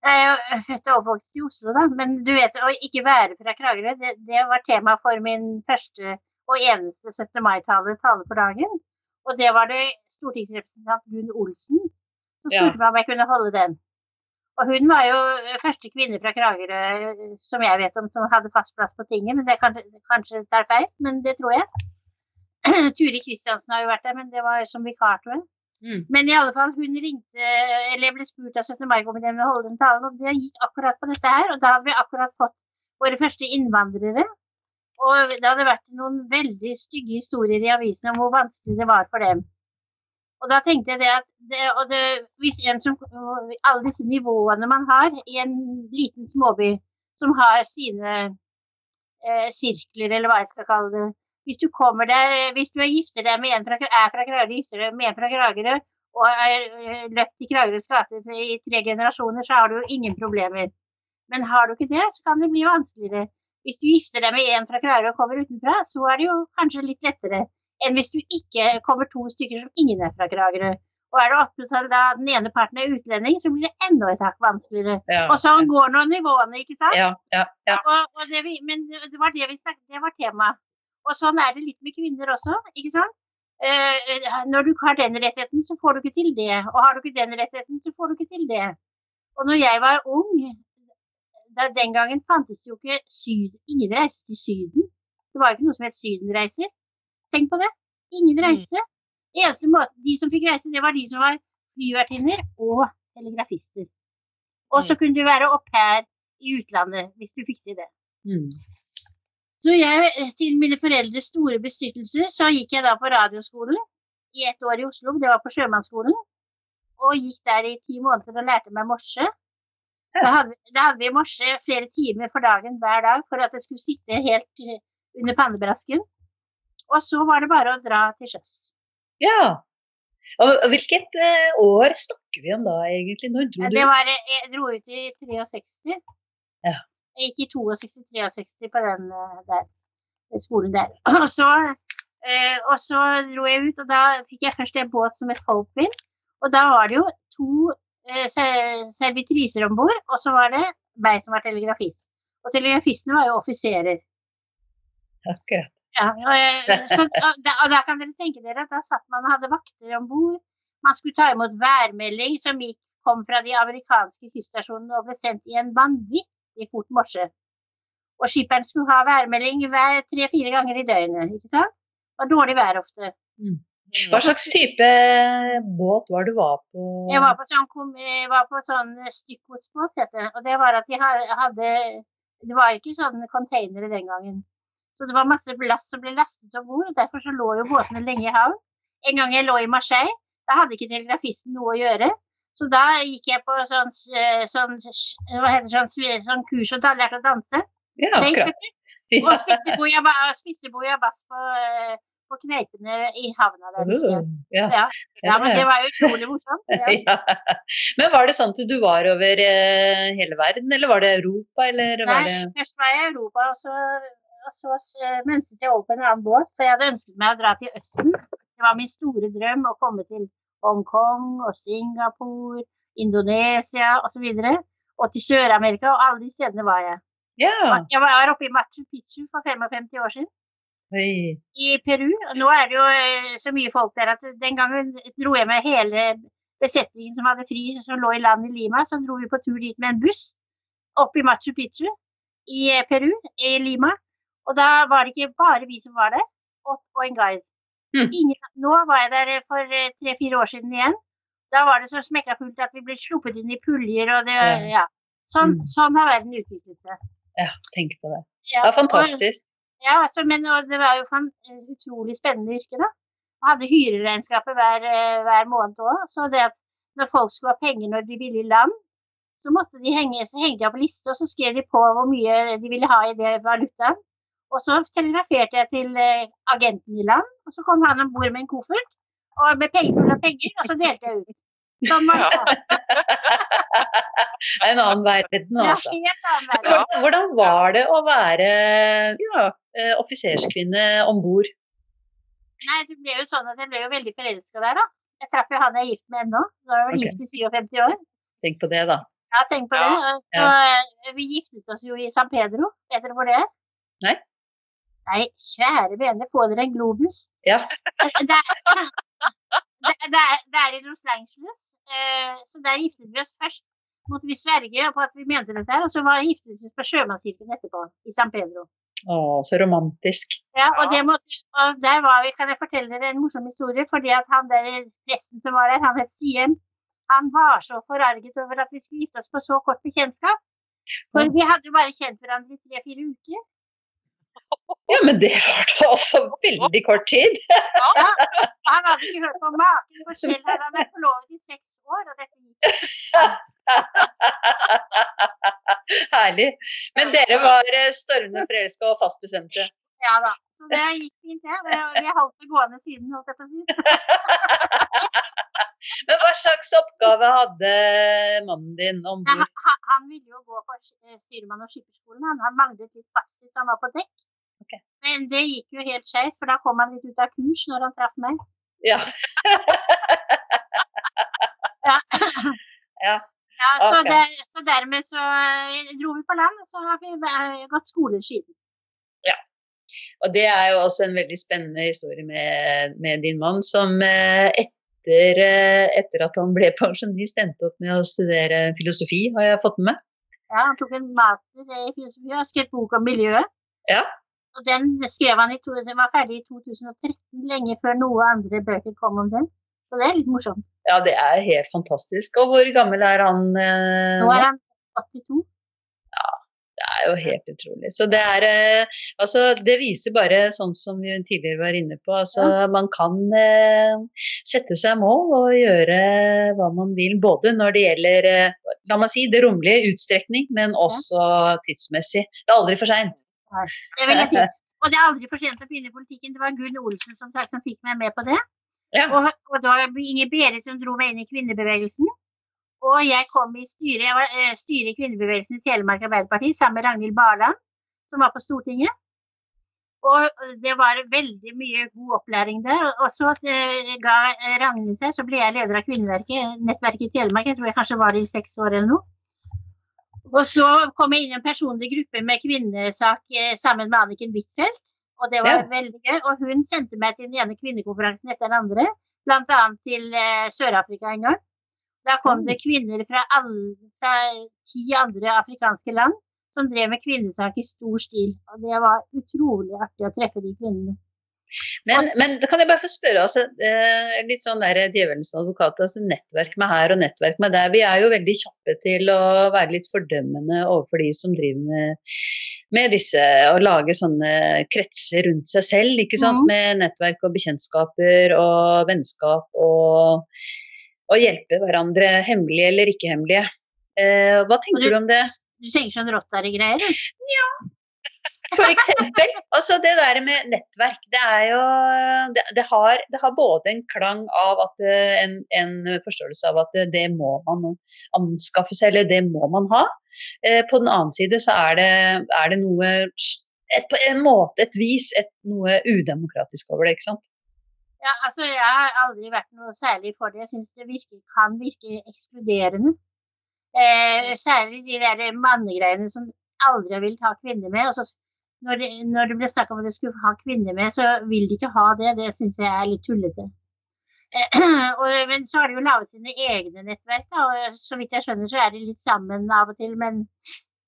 Jeg er født og oppvokst i Oslo, da. Men du vet, å ikke være fra Kragerø, det, det var tema for min første og eneste 17. mai-tale, tale for dagen. Og det var det stortingsrepresentant Gunn Olsen som spurte ja. meg om jeg kunne holde den. Og hun var jo første kvinne fra Kragerø som jeg vet om som hadde fast plass på tinget. Men det kanskje, kanskje tar feil, men det tror jeg. Turi Kristiansen har jo vært der, men det var som vikar, tror jeg. Mm. Men i alle fall, hun ringte, eller jeg ble spurt av 17. mai-komiteen om å holde den talen, og det gikk akkurat på dette her. Og da hadde vi akkurat fått våre første innvandrere. Og det hadde vært noen veldig stygge historier i avisene om hvor vanskelig det var for dem. Og da tenkte jeg det at det, det, hvis en som, alle disse nivåene man har i en liten småby som har sine eh, sirkler, eller hva jeg skal kalle det, Hvis du kommer der, hvis du er gifter deg med en fra, er fra Kragerø, gifter deg med en fra Kragerø og er eh, løpt i Kragerøs gater i tre generasjoner, så har du jo ingen problemer. Men har du ikke det, så kan det bli vanskeligere. Hvis du gifter deg med en fra Kragerø og kommer utenfra, så er det jo kanskje litt lettere enn hvis du ikke kommer to stykker som ingen er fra Kragerø. Og er det attpåtil da den ene parten er utlending, så blir det enda et hakk vanskeligere. Ja. Og sånn går nå nivåene, ikke sant? Ja, ja, ja. Og, og det vi, men det var det vi snakket, det var temaet. Og sånn er det litt med kvinner også, ikke sant? Eh, eh, når du har den rettigheten, så får du ikke til det. Og har du ikke den rettigheten, så får du ikke til det. Og når jeg var ung, da, den gangen fantes jo ikke syd, ingen reiste til Syden. Det var jo ikke noe som het Sydenreiser. Tenk på det. Ingen Mm. reiste. Måte, De som fikk reise, det var de som var flyvertinner og telegrafister. Og så kunne du være au pair i utlandet hvis du fikk til det. Mm. Så jeg, til mine foreldres store bestyrtelse, så gikk jeg da på radioskolen i ett år i Oslo, det var på sjømannsskolen, og gikk der i ti måneder og lærte meg morse. Da hadde, vi- da hadde vi morse flere timer for dagen hver dag for at det skulle sitte helt eh, under pannebrasken. Og så var det bare å dra til sjøs. ja. Og hvilket eh, år snakker vi om da, egentlig? Når dro du? Det var, eh, jeg dro ut i 63. Ja. Jeg gikk i 62-63 på den der, skolen der. Og så, eh, og så dro jeg ut, og da fikk jeg først en båt som het Hopeville. Og da var det jo to servitriser om bord, og så var det meg som var telegrafist. Og telegrafistene var jo offiserer. Akkurat. Ja, og, eh, så, og, da, og da kan dere tenke dere at da satt man og hadde vakter om bord. Man skulle ta imot værmelding som gikk, kom fra de amerikanske kyststasjonene og ble sendt i en vanvittig fort morse. Og skipperen skulle ha værmelding hver tre-fire ganger i døgnet. ikke sant? Det var dårlig vær ofte. Hva slags type båt var du var på? Jeg var på sånn, var på sånn stykkgodsbåt, heter det. Og det var at de hadde Det var ikke sånne containere den gangen. Så det var masse last som ble lastet om bord. Derfor så lå jo båtene lenge i havn. En gang jeg lå i Marseille, da hadde ikke telegrafisten noe å gjøre. Så da gikk jeg på sånn, sånn, hva heter det, sånn, sånn kurs og lærte å danse. Ja, akkurat. Og spiste bouillabaisse på, eh, på kneipene i havna der. Uh, ja. Ja. ja, men det var jo utrolig morsomt. Ja. Men var det sånn at du var over eh, hele verden, eller var det Europa, eller var det Nei, først var jeg i Europa, og så, og så eh, mønstret jeg over på en annen båt. For jeg hadde ønsket meg å dra til Østen. Det var min store drøm å komme til Hongkong og Singapore, Indonesia osv. Og, så og til Sør-Amerika, og alle de stedene var jeg. Yeah. Jeg var oppe i Machu Picchu for 55 år siden, Oi. i Peru. Og nå er det jo eh, så mye folk der at den gangen dro jeg med hele besetningen som hadde fri, som lå i land i Lima. Så dro vi på tur dit med en buss opp i Machu Picchu i eh, Peru, i Lima. Og da var det ikke bare vi som var der, og, og en guide. Mm. Ingen, nå var jeg der for eh, tre-fire år siden igjen. Da var det så smekka fullt at vi ble sluppet inn i puljer, og det. Ja. Sånn, Mm. sånn har verden utviklet seg. Ja, tenk på det. Ja, Det er fantastisk. Ja, altså, men og det var jo et utrolig spennende yrke, da. Jeg hadde hyreregnskapet hver, eh, hver måned òg. Så det at når folk skulle ha penger når de ville i land, så måtte de henge, så hengte jeg på liste, og så skrev de på hvor mye de ville ha i det valutaen. Og så telegraferte jeg til eh, agenten i land, og så kom han om bord med en koffert og med penger full av penger, og så delte jeg ut. Sånn var det. En annen verden, Ja, altså. helt annen verden. Hvordan, hvordan var det å være ja, eh, offiserskvinne om bord? Nei, det ble jo sånn at jeg ble jo veldig forelska der, da. Jeg traff jo han jeg er gift med ennå. Da er jeg vel Ok. gift i 57 år. Tenk på det, da. Ja, tenk på Ja, det. Så, eh, Vi giftet oss jo i San Pedro. Vet dere hvor det er? Nei. Nei, kjære vene, få dere en globus. Ja. Det er, det, det er, det er i Los Angeles. eh, Så der giftet vi oss først. Måtte vi sverge på at vi mente dette her, og så var giftet vi oss på Sjømannskirken etterpå, i San Pedro. Å, så romantisk. Ja, og, måtte, og der var vi, kan jeg fortelle dere en morsom historie, fordi at han der presten som var der, han het Siem, han var så forarget over at vi skulle gifte oss på så kort bekjentskap. For vi hadde jo bare kjent hverandre i tre-fire uker. Ja, men det var da også veldig kort tid. Ja, han hadde ikke hørt på maken, for selv hadde han vært forlovet i seks år. og dette gikk. Herlig. Men dere var eh, stormende forelska og fast bestemte. Ja da. Så det gikk fint, det. Vi har holdt det gående siden, holdt jeg på å si. Men hva slags oppgave hadde mannen din om bord? han, han ville jo gå på eh, styrmann- og skipperskolen. Han, han manglet litt så han var på dekk. Okay. Men det gikk jo helt skeis, for da kom han litt ut av kurs når han traff meg. Ja. Ja. ja. Ja, så, okay. der, så dermed så eh, dro vi på land, og så har vi eh, gått skole siden. Og det er jo også en veldig spennende historie med, med din mann, som eh, etter, etter at han ble pensjonist, endte opp med å studere filosofi, har jeg fått med meg. Ja, han tok en master i filosofi og skrev bok om miljøet. Ja. Og den skrev han i den var ferdig i 2013, lenge før noen andre bøker kom om den. Så det er litt morsomt. Ja, det er helt fantastisk. Og hvor gammel er han eh, Nå er han 82. Ja, Det er jo helt utrolig. Så det er eh, Altså, det viser bare sånn som vi tidligere var inne på. Altså, man kan eh, sette seg mål og gjøre hva man vil, både når det gjelder eh, la meg si, det rommelige utstrekning, men også tidsmessig. Det er aldri for seint. Det vil jeg si. Og det er aldri for sent å begynne i politikken. Det var Gunn Olsen som, som fikk meg med på det. Ja. Og, og det var Inger Berit som dro meg inn i kvinnebevegelsen. Og jeg kom i styret, jeg var styret i kvinnebevegelsen i Telemark Arbeiderparti sammen med Ragnhild Barland, som var på Stortinget. Og det var veldig mye god opplæring der. Og- så eh, ga Ragnhild seg, så ble jeg leder av kvinneverket, nettverket i Telemark. Jeg tror jeg kanskje var det i seks år eller noe. Og så kom jeg inn i en personlig gruppe med kvinnesak eh, sammen med Anniken Huitfeldt. Og det var Ja. veldig gøy. Og hun sendte meg til den ene kvinnekonferansen etter den andre. Bl.a. til eh, Sør-Afrika en gang. Da kom det kvinner fra, alle, fra ti andre afrikanske land som drev med kvinnesak i stor stil. Og det var utrolig artig å treffe de kvinnene. Men, men kan jeg bare få spørre, altså, eh, litt sånn der djevelens advokat, altså nettverk med her og nettverk med der. Vi er jo veldig kjappe til å være litt fordømmende overfor de som driver med, med disse, og lage sånne kretser rundt seg selv, ikke sant. Mm. Med nettverk og bekjentskaper og vennskap og, og hjelpe hverandre, hemmelige eller ikke hemmelige. Eh, hva tenker du- du om det? Du tenker sånn Rotary-greier? du? For eksempel. Altså det der med nettverk, det er jo Det, det, har, det har både en klang av at eh, en, en forståelse av at det, må man anskaffe seg, eller det må man ha. Eh, på den annen side så er det, er det noe et, På en måte, et vis, et, noe udemokratisk over det, ikke sant. Ja, altså Jeg har aldri vært noe særlig for det. Jeg syns det virker, kan virke ekskluderende. Eh, særlig de der mannegreiene som aldri villet ha kvinner med. Og så, når, når det ble snakka om at de skulle ha kvinner med, så vil de ikke ha det. Det syns jeg er litt tullete. Men så har de jo laget sine egne nettverk, og så vidt jeg skjønner så er de litt sammen av og til. Men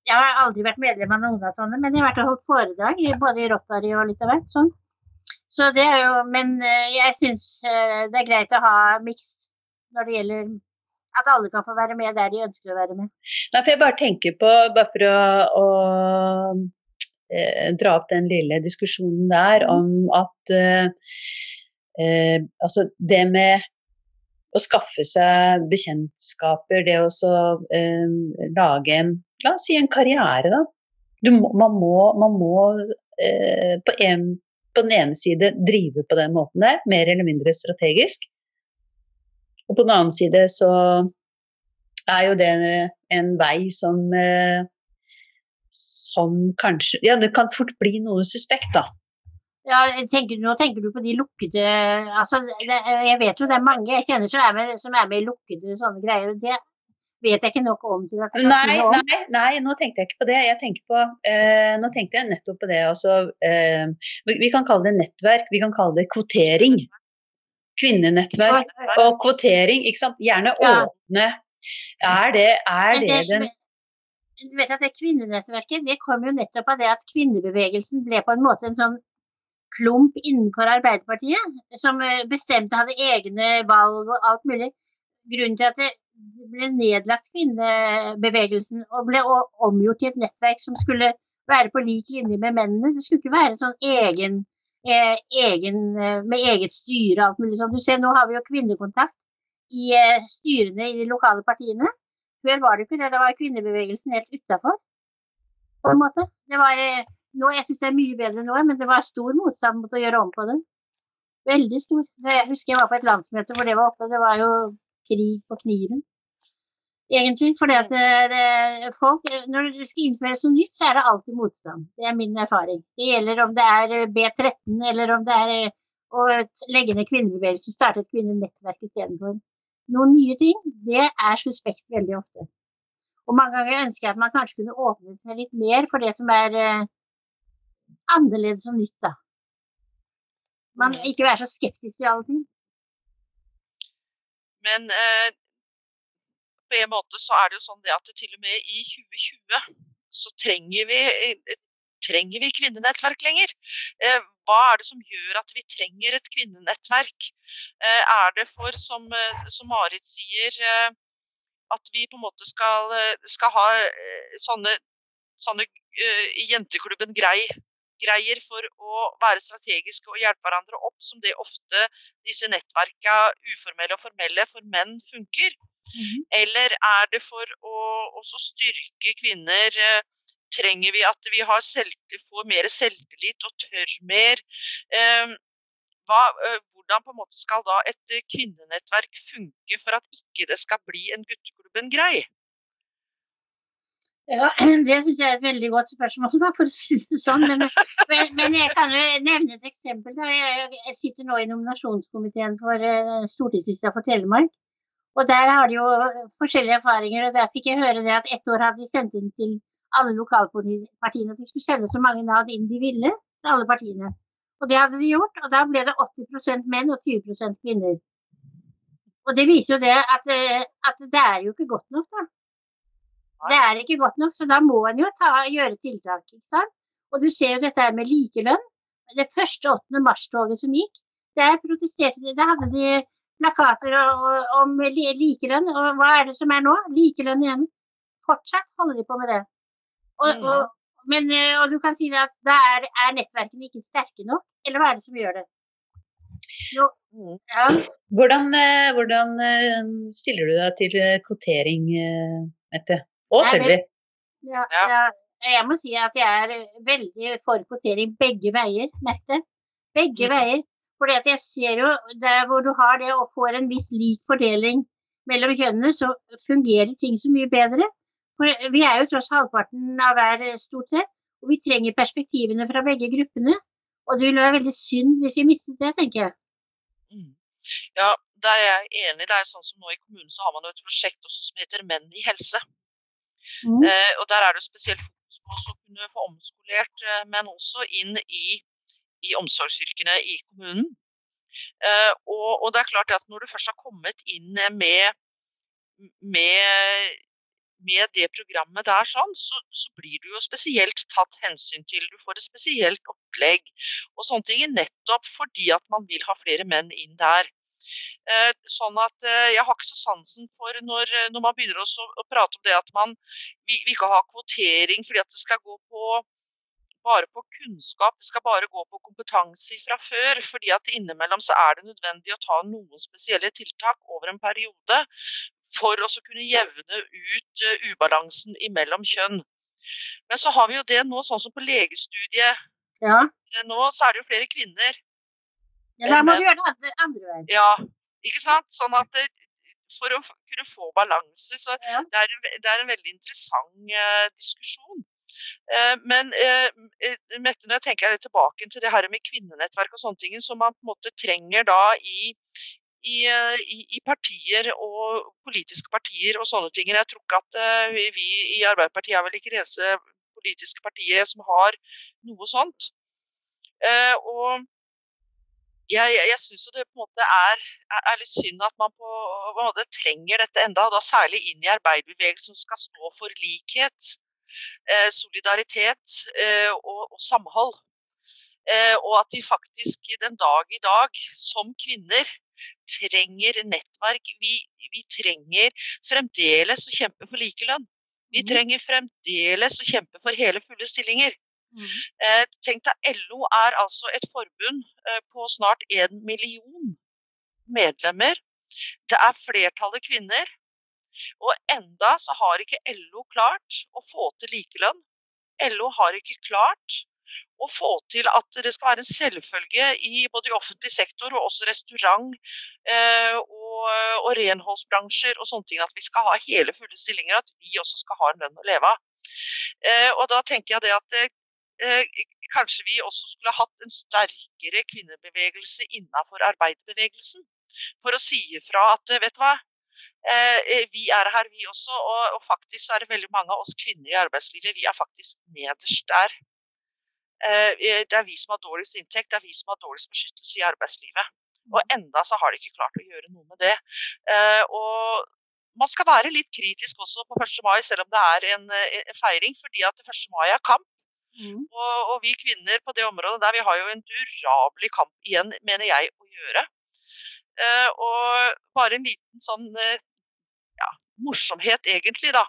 jeg har aldri vært medlem av noen av sånne, men jeg har vært og holdt foredrag både i Rotary og litt av hvert. sånn. Så det er jo, Men eh, jeg syns eh, det er greit å ha miks når det gjelder at alle kan få være med der de ønsker å være med. Nei, for jeg bare tenker på, bare for å, å dra opp den lille diskusjonen der om at eh, eh, altså det med å skaffe seg bekjentskaper, det å eh, lage en La oss si en karriere, da. Du man må, man må eh, på, en, på den ene side drive på den måten der, mer eller mindre strategisk. Og på den annen side så er jo det en vei som eh, som kanskje Ja, det kan fort bli noe suspekt, da. Ja, tenker, Nå tenker du på de lukkede altså, det, Jeg vet jo det er mange jeg kjenner som er med, som er med i lukkede sånne greier. og Det vet jeg ikke nok om til at jeg kan si Nei, noe om. nei, nei, nå tenkte jeg ikke på det. Jeg på, eh, nå tenkte jeg nettopp på det. Altså, eh, vi, vi kan kalle det nettverk, vi kan kalle det kvotering. Kvinnenettverk og kvotering, ikke sant. Gjerne Ja. åpne. Er det, er det, det den du vet at det kvinnenettverket det kom jo nettopp av det at kvinnebevegelsen ble på en måte en sånn klump innenfor Arbeiderpartiet, som eh, bestemte, hadde egne valg og alt mulig. Grunnen til at det ble nedlagt kvinnebevegelsen og ble omgjort til et nettverk som skulle være på lik linje med mennene. Det skulle ikke være sånn egen, eh, egen eh, med eget styre og alt mulig sånn. Du ser, nå har vi jo kvinnekontakt i styrene i de lokale partiene. Før var det ikke det, da var kvinnebevegelsen helt utafor. På en måte. Det var, eh, nå, Jeg syns det er mye bedre nå, men det var stor motstand mot å gjøre om på det. Veldig stor. Jeg husker jeg var på et landsmøte hvor det var oppe. Det var jo krig på kniven. Egentlig. fordi at eh, det, folk, Når du skal innføre så nytt, så er det alltid motstand. Det er min erfaring. Det gjelder om det er B13 eller om det er å legge ned kvinnebevegelsen, starte et kvinnenettverk istedenfor. Noen nye ting, det er suspekt veldig ofte. Og mange ganger ønsker jeg at man kanskje kunne åpne seg litt mer for det som er eh, annerledes og nytt, da. Man ikke være så skeptisk til alle ting. Men eh, på en måte så er det jo sånn det at til og med i 2020 så trenger vi, eh, trenger vi kvinnenettverk lenger. Eh, hva er det som gjør at vi trenger et kvinnenettverk? Eh, er det for, som, eh, som Marit sier, at vi på en måte skal, skal ha sånne, sånne jenteklubben grei greier for å være strategiske og hjelpe hverandre opp, som det ofte disse nettverka, uformelle og formelle, for menn funker? Mm -hmm. Eller er det for å også styrke kvinner? Trenger vi at vi selv, får mer selvtillit og tør mer? Eh, hva, hvordan på en måte skal da et kvinnenettverk funke for at ikke det skal bli en gutteklubben grei? Ja, Det syns jeg er et veldig godt spørsmål, da, for å si det sånn. Men, men, men jeg kan jo nevne et eksempel. Da. Jeg sitter nå i nominasjonskomiteen for uh, stortingslista for Telemark. Og Der har de jo forskjellige erfaringer. og Der fikk jeg høre det at ett år hadde de sendt inn til alle lokalpartiene at de skulle sende så mange navn inn de ville. til alle partiene. Og det hadde de gjort. Og da ble det 80% menn og 20% kvinner. Og det viser jo det at, eh, at det er jo ikke godt nok, da. Det er ikke godt nok, så da må en jo ta, gjøre tiltak. ikke sant? Og du ser jo dette med likelønn. Det første 8. mars-toget som gikk, der protesterte de. Da hadde de plakater om likelønn. Og hva er det som er nå? Likelønn igjen. Fortsatt holder de på med det. Og, mm. og, men, eh, og du kan si at da er, er, nettverkene ikke sterke nok, eller hva er det som gjør det? Jo, mm. ja. hvordan, eh, hvordan, eh, stiller du deg til kvotering, Mette? Og Sølvi? Ja, ja. Jeg må si at jeg er veldig for kvotering begge veier, Mette. Begge mm. veier. Fordi at jeg ser jo der hvor du har det og får en viss lik fordeling mellom kjønnene, så fungerer ting så mye bedre. For vi er jo tross halvparten av hver stort sett, og vi trenger perspektivene fra begge gruppene. Og det ville være veldig synd hvis vi mistet det, tenker jeg. Mm. Ja, der er jeg enig. Det er sånn som nå i kommunen så har man jo et prosjekt også som heter Menn i helse. Mm. Eh, og Der er det spesielt fokus på å kunne få omskolert eh, menn også inn i, i omsorgsyrkene i kommunen. Eh, og, og, det er klart at Når du først har kommet inn med, med, med det programmet der, sånn, så, så, blir du jo spesielt tatt hensyn til. Du får et spesielt opplegg og sånne ting, nettopp fordi at man vil ha flere menn inn der. Eh, sånn at eh, Jeg har ikke så sansen for når, eh, når man begynner å, å, prate om det at man vi, vi ikke har kvotering fordi at det skal gå på bare på kunnskap, det skal bare gå på kompetanse fra før. fordi at innimellom så er det nødvendig å ta noen spesielle tiltak over en periode for å kunne jevne ut ubalansen imellom kjønn. Men så har vi jo det nå, sånn som på legestudiet. Ja. Nå så er det jo flere kvinner ja, da må du gjøre det andre, andre veien. Ja, ikke sant. Sånn at det, for å kunne få balanse, så ja. det, er, det, er, en veldig interessant uh, diskusjon. Uh, men uh, Mette, når jeg tenker litt tilbake til det her med kvinnenettverk og sånne ting, som man på en måte trenger da i, i, i, i, partier og politiske partier og sånne ting. Jeg tror ikke at vi, vi i Arbeiderpartiet er vel ikke det eneste politiske partiet som har noe sånt. og jeg, jeg, syns det på en måte er, er, litt synd at man på, på en måte trenger dette enda, og da særlig inn i arbeiderbevegelsen som skal stå for likhet, eh, solidaritet eh, og, og, samhold. Eh, og at vi faktisk den dag i dag, som kvinner, trenger nettverk. Vi, vi trenger fremdeles å kjempe for likelønn. Vi mm. trenger fremdeles å kjempe for hele, fulle stillinger. Mm. Eh, tenk deg, LO er altså et forbund eh, på snart en million medlemmer. Det er flertallet kvinner. Og enda så har ikke LO klart å få til likelønn. LO har ikke klart å få til at det skal være en selvfølge i både i offentlig sektor og også restaurant eh, og, og, renholdsbransjer og sånne ting, at vi skal ha hele, fulle stillinger, at vi også skal ha en lønn å leve av. Eh, og da tenker jeg det at eh, kanskje vi også skulle hatt en sterkere kvinnebevegelse innenfor arbeiderbevegelsen. For å si ifra at vet du hva, Eh, vi er her, vi også. Og, faktisk er det veldig mange av oss kvinner i arbeidslivet, vi er faktisk nederst der. Eh, det er vi som har dårligst inntekt, det er vi som har dårligst beskyttelse i arbeidslivet. Og mm. enda så har de ikke klart å gjøre noe med det. Eh, og man skal være litt kritisk også på 1. mai, selv om det er en, en feiring, fordi at 1. mai er kamp. Mm. Og, og, vi kvinner på det området der, vi har jo en durabelig kamp igjen, mener jeg, å gjøre. Og bare en liten sånn ja, morsomhet, egentlig, da,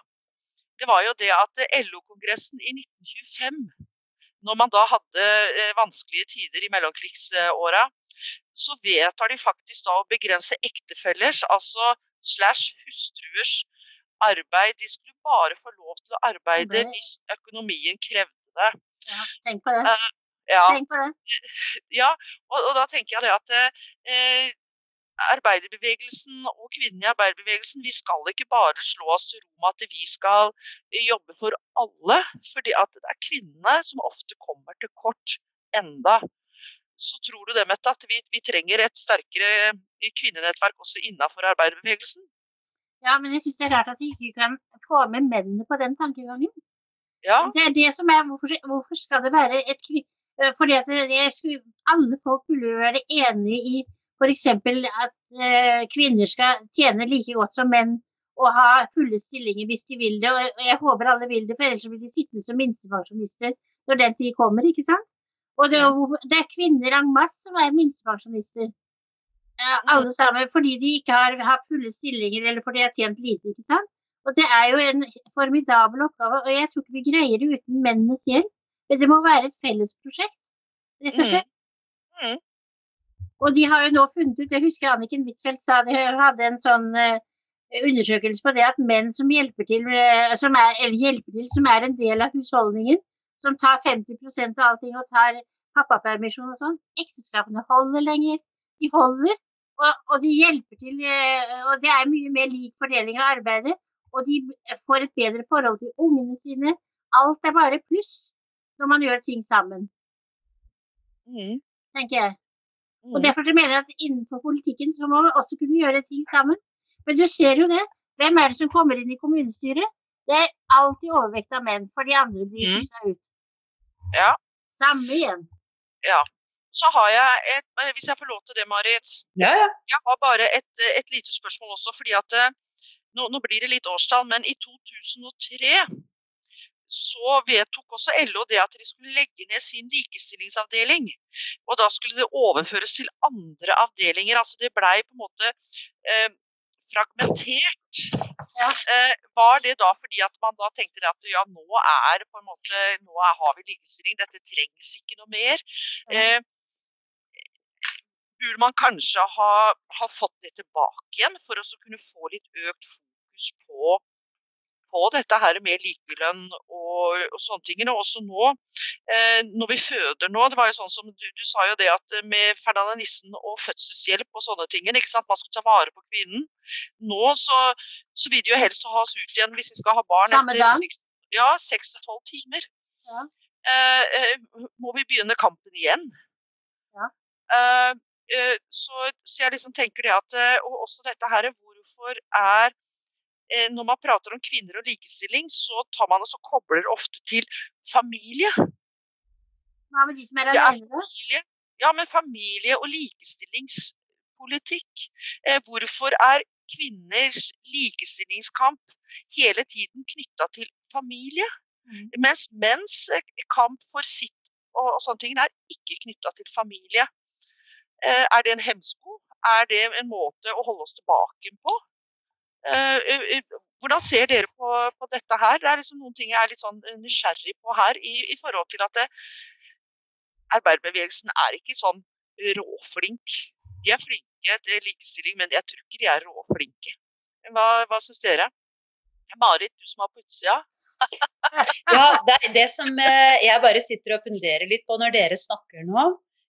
det var jo det at LO-kongressen i 1925, når man da hadde eh, vanskelige tider i mellomkrigsåra, så vedtar de faktisk da å begrense ektefellers, altså slash hustruers, arbeid. De skulle bare få lov til å arbeide hvis økonomien krevde det. Ja, tenk på det. Uh, ja. Tenk på det. Ja, og, og, da tenker jeg det at eh, arbeiderbevegelsen og kvinnene i arbeiderbevegelsen vi skal ikke bare slå oss til ro med at vi skal jobbe for alle. fordi at det er kvinnene som ofte kommer til kort enda. Så tror du det, Mette, at vi, vi trenger et sterkere kvinnenettverk også innenfor arbeiderbevegelsen? Ja, men jeg syns det er rart at de ikke kan få med mennene på den tankegangen. Ja. Det er det som er Hvorfor, hvorfor skal det være et kvinne... Fordi at det, skulle, alle folk burde være enige i F.eks. at eh, kvinner skal tjene like godt som menn og ha fulle stillinger hvis de vil det. Og jeg håper alle vil det, for ellers blir de sittende som minstepensjonister når den tid kommer. ikke sant? Og det, det er kvinner en masse som er minstepensjonister. Alle sammen fordi de ikke har hatt fulle stillinger eller fordi de har tjent lite. ikke sant? Og det er jo en formidabel oppgave, og jeg tror ikke vi greier det uten mennenes hjelp. Men det må være et felles prosjekt, rett og slett. Mm. Mm. Og de har jo nå funnet ut, jeg husker Anniken Huitfeldt sa de hadde en sånn uh, undersøkelse på det at menn som hjelper til, uh, som er, eller hjelper til, som er en del av husholdningen, som tar 50% av allting og tar pappapermisjon og sånn, ekteskapene holder lenger. De holder, og, og, de hjelper til. Uh, og det er mye mer lik fordeling av arbeidet. Og de får et bedre forhold til ungene sine. Alt er bare pluss når man gjør ting sammen. Mm. Tenker jeg. Og mm. Derfor så mener jeg at innenfor politikken så må vi også kunne gjøre ting sammen. Men du ser jo det. Hvem er det som kommer inn i kommunestyret? Det er alltid overvekt av menn, for de andre blir mm. seg ut. Ja. Samme igjen. Ja. Så har jeg et Hvis jeg får lov til det, Marit. Ja, ja. Jeg har bare et, et lite spørsmål også. fordi at eh, nå, nå blir det litt årstall, men i 2003 så vedtok også LO det at de skulle legge ned sin likestillingsavdeling. Og da skulle det overføres til andre avdelinger. Altså det blei på en måte eh, fragmentert. Ja. Eh, var det da fordi at man da tenkte at ja, nå er på en måte, nå er, har vi likestilling, dette trengs ikke noe mer. Eh, burde man kanskje ha, ha, fått det tilbake igjen for å kunne få litt økt fokus på på dette her med likelønn og, og sånne ting. Og også nå, eh, når vi føder nå det var jo sånn som Du, du sa jo det at med Fernanda Nissen og fødselshjelp og sånne ting, ikke sant? man skal ta vare på kvinnen. Nå så, så vil de jo helst ha oss ut igjen hvis vi skal ha barn Samme etter seks, ja, seks til tolv timer. Ja. Eh, eh, må vi begynne kampen igjen? Ja. Eh, eh så, så, jeg liksom tenker det at eh, Og også dette her, hvorfor er Eh, når man prater om kvinner og likestilling, så tar man også kobler ofte til familie. Hva med de som er alene. Ja, men familie og likestillingspolitikk. Eh, hvorfor er kvinners likestillingskamp hele tiden knytta til familie? Mm. Mens menns eh, kamp for sitt og, og sånne ting er ikke knytta til familie. Eh, er det en hemsko? Er det en måte å holde oss tilbake på? Eh, hvordan ser dere på, på, dette her? Det er liksom noen ting jeg er litt sånn nysgjerrig på her, i, i forhold til at det, arbeiderbevegelsen er ikke sånn råflink. De er flinke til likestilling, men jeg tror ikke de er råflinke. Hva, hva syns dere? Marit, du som er på utsida? Ja, det er det som eh, jeg bare sitter og funderer litt på når dere snakker nå,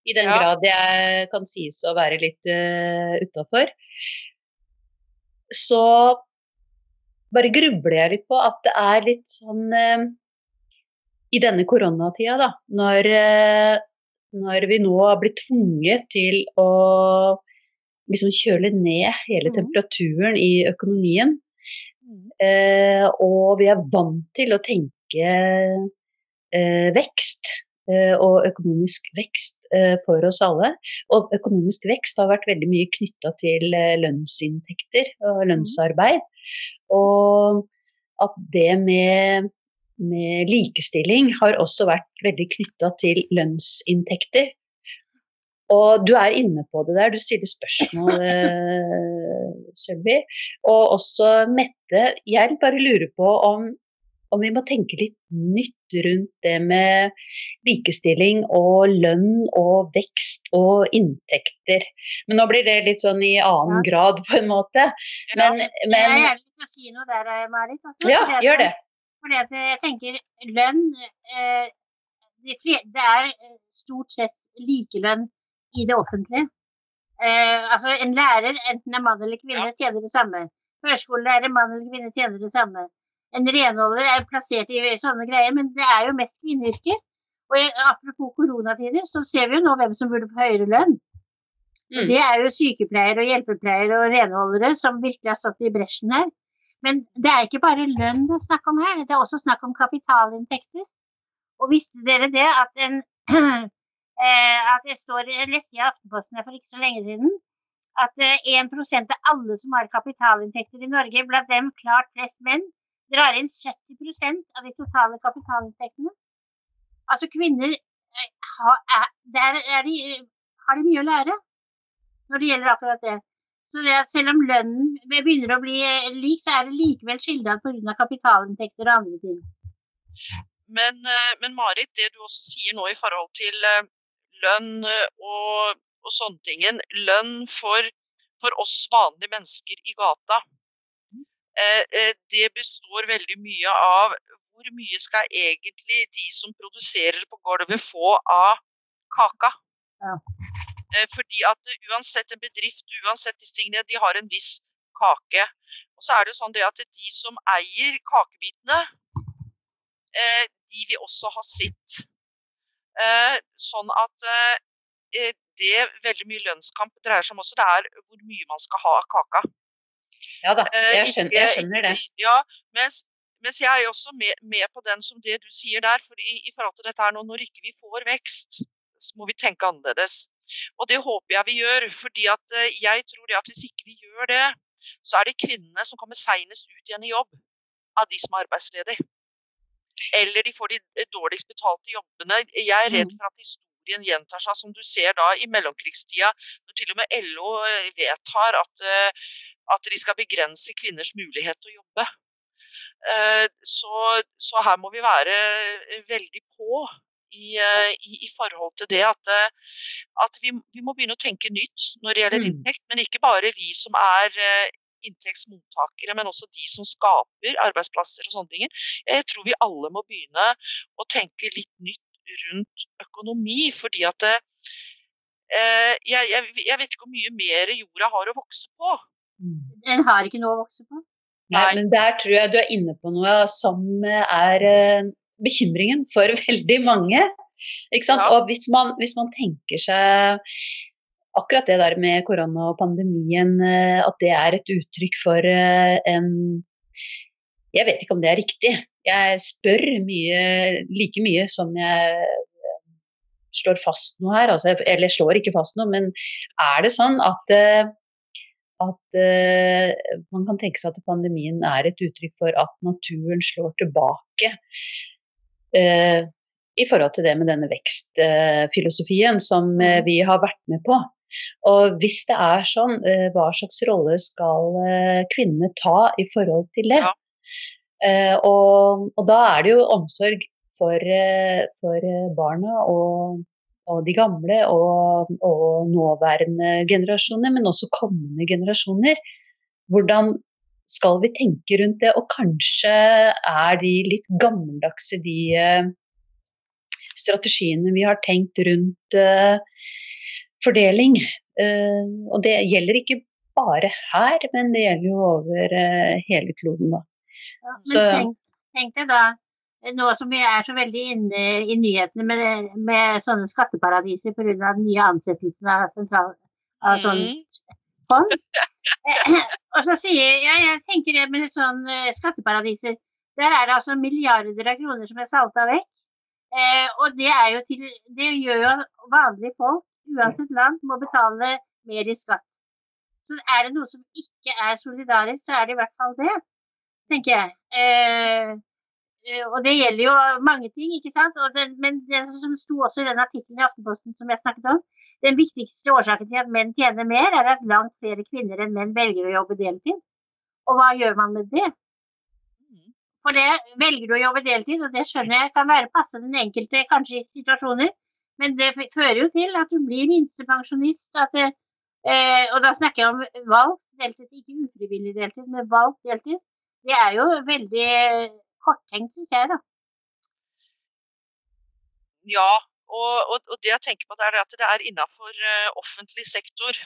i den Ja. grad jeg kan sies å være litt uh, utafor, så bare grubler jeg litt på at det er litt sånn eh, I denne koronatida, da, når, eh, når vi nå har blitt tvunget til å liksom kjøle ned hele Mhm. temperaturen i økonomien, Eh, og vi er vant til å tenke eh, vekst og økonomisk vekst eh, for oss alle. Og økonomisk vekst har vært veldig mye knytta til eh, lønnsinntekter og lønnsarbeid. Og at det med, med likestilling har også vært veldig knytta til lønnsinntekter. Og du er inne på det der, du stiller spørsmål, eh, Sølvi. Og også Mette, jeg bare lurer på om, om vi må tenke litt nytt rundt det med likestilling og lønn og vekst og inntekter. Men nå blir det litt sånn i annen Ja. grad, på en måte. Men, Jeg men har gjerne lyst til å si noe der, Marit. Altså, Ja, fordi gjør det. Fordi at jeg tenker lønn eh, de Det er eh, stort sett likelønn i det offentlige. Eh, altså En lærer, enten det er mann eller kvinne, tjener det samme. Førskolelærer, mann eller kvinne, tjener det samme. En renholder er plassert i sånne greier, men det er jo mest kvinneyrker. Og jeg, apropos koronatider, så ser vi jo nå hvem som burde få høyere lønn. Mm. Det er jo sykepleiere og hjelpepleiere og renholdere som virkelig har stått i bresjen her. Men det er ikke bare lønn det er snakk om her, det er også snakk om kapitalinntekter. Og visste dere det at en eh, at jeg, står, jeg leste i Aftenposten for ikke så lenge siden at eh, 1 av alle som har kapitalinntekter i Norge, blant dem klart flest menn, drar inn 70% av de totale kapitalinntektene. Altså kvinner eh, har, er, der er de, har de mye å lære når det gjelder akkurat det. Så det selv om lønnen begynner å bli eh, lik, så er det likevel skylda pga. kapitalinntekter og andre ting. Men, eh, men Marit, det du også sier nå i forhold til lønn og, og sånne ting, lønn for, for oss vanlige mennesker i gata, det består veldig mye av hvor mye skal egentlig de som produserer på gulvet få av kaka? Ja. Eh, Fordi at eh, uansett en bedrift, uansett disse tingene, de har en viss kake. Og så er det jo sånn det at de som eier kakebitene, eh, de vil også ha sitt. Eh, sånn at eh, eh, det veldig mye lønnskamp dreier seg om også, det er hvor mye man skal ha av kaka. Ja da, Eh, jeg skjønner, jeg skjønner det. Ja, mens, mens jeg er også med, med på den som det du sier der. For i, i forhold til dette her nå, når ikke vi får vekst, så må vi tenke annerledes. Og det håper jeg vi gjør. fordi at eh, jeg tror det at hvis ikke vi gjør det, så er det kvinnene som kommer seinest ut igjen i jobb av de som er arbeidsledige. Eller de får de eh, dårligst betalte jobbene. Jeg er redd for at historien gjentar seg, som du ser da i mellomkrigstida, når til og med LO vedtar at, at de skal begrense kvinners mulighet til å jobbe. Eh, Så, så her må vi være eh, veldig på i, eh, i, i forhold til det at, at vi, vi må begynne å tenke nytt når det gjelder Mm. inntekt. Men ikke bare vi som er inntektsmottakere, men også de som skaper arbeidsplasser og sånne ting. Jeg tror vi alle må begynne å tenke litt nytt rundt økonomi. fordi at jeg, jeg, jeg vet ikke hvor mye mer jorda har å vokse på. Den har ikke noe å vokse på. Nei, men der tror jeg du er inne på noe som er eh, bekymringen for veldig mange. Ikke sant? Ja. Og hvis man, hvis man tenker seg akkurat det der med korona og pandemien, eh, at det er et uttrykk for eh, en Jeg vet ikke om det er riktig. Jeg spør mye, like mye som jeg slår fast noe her. Altså, eller slår ikke fast noe, men er det sånn at at eh, man kan tenke seg at pandemien er et uttrykk for at naturen slår tilbake eh, i forhold til det med denne vekstfilosofien som eh, vi har vært med på. Og hvis det er sånn, hva slags rolle skal kvinnene ta i forhold til det? Ja. Eh, og, og da er det jo omsorg for, for barna og, og de gamle og, og nåværende generasjoner, men også kommende generasjoner. Hvordan skal vi tenke rundt det? Og kanskje er de litt gammeldagse, de eh, strategiene vi har tenkt rundt uh, fordeling. Uh, og det gjelder ikke bare her, men det gjelder jo over uh, hele kloden. Ja, men Så, tenk, tenk deg da, nå som vi er så veldig inne i nyhetene med, med sånne skatteparadiser pga. den nye ansettelsen av, sentral, av sånn mm. fond. Og så sier jeg, jeg tenker det med sånn skatteparadiser. Der er det altså milliarder av kroner som er salta vekk. Eh, og det, til, det, gjør jo vanlige folk, uansett land, må betale mer i skatt. Så er det noe som ikke er solidarisk, så er det i hvert fall det, tenker jeg. Eh, eh og det gjelder jo mange ting, ikke sant. Den, men det som sto også i den artikkelen i Aftenposten som jeg snakket om, den viktigste årsaken til at menn tjener mer, er at langt flere kvinner enn menn velger å jobbe deltid. Og hva gjør man med det? For det velger du å jobbe deltid, og det skjønner jeg kan være passe den enkelte kanskje i situasjoner. Men det fører jo til at du blir minstepensjonist. Det, eh, og da snakker jeg om valgt deltid, ikke ufrivillig deltid, men valgt deltid. Det er jo veldig korttenkt, syns jeg, da. Ja, og, og, og, det jeg tenker på er at det er innafor uh, offentlig sektor.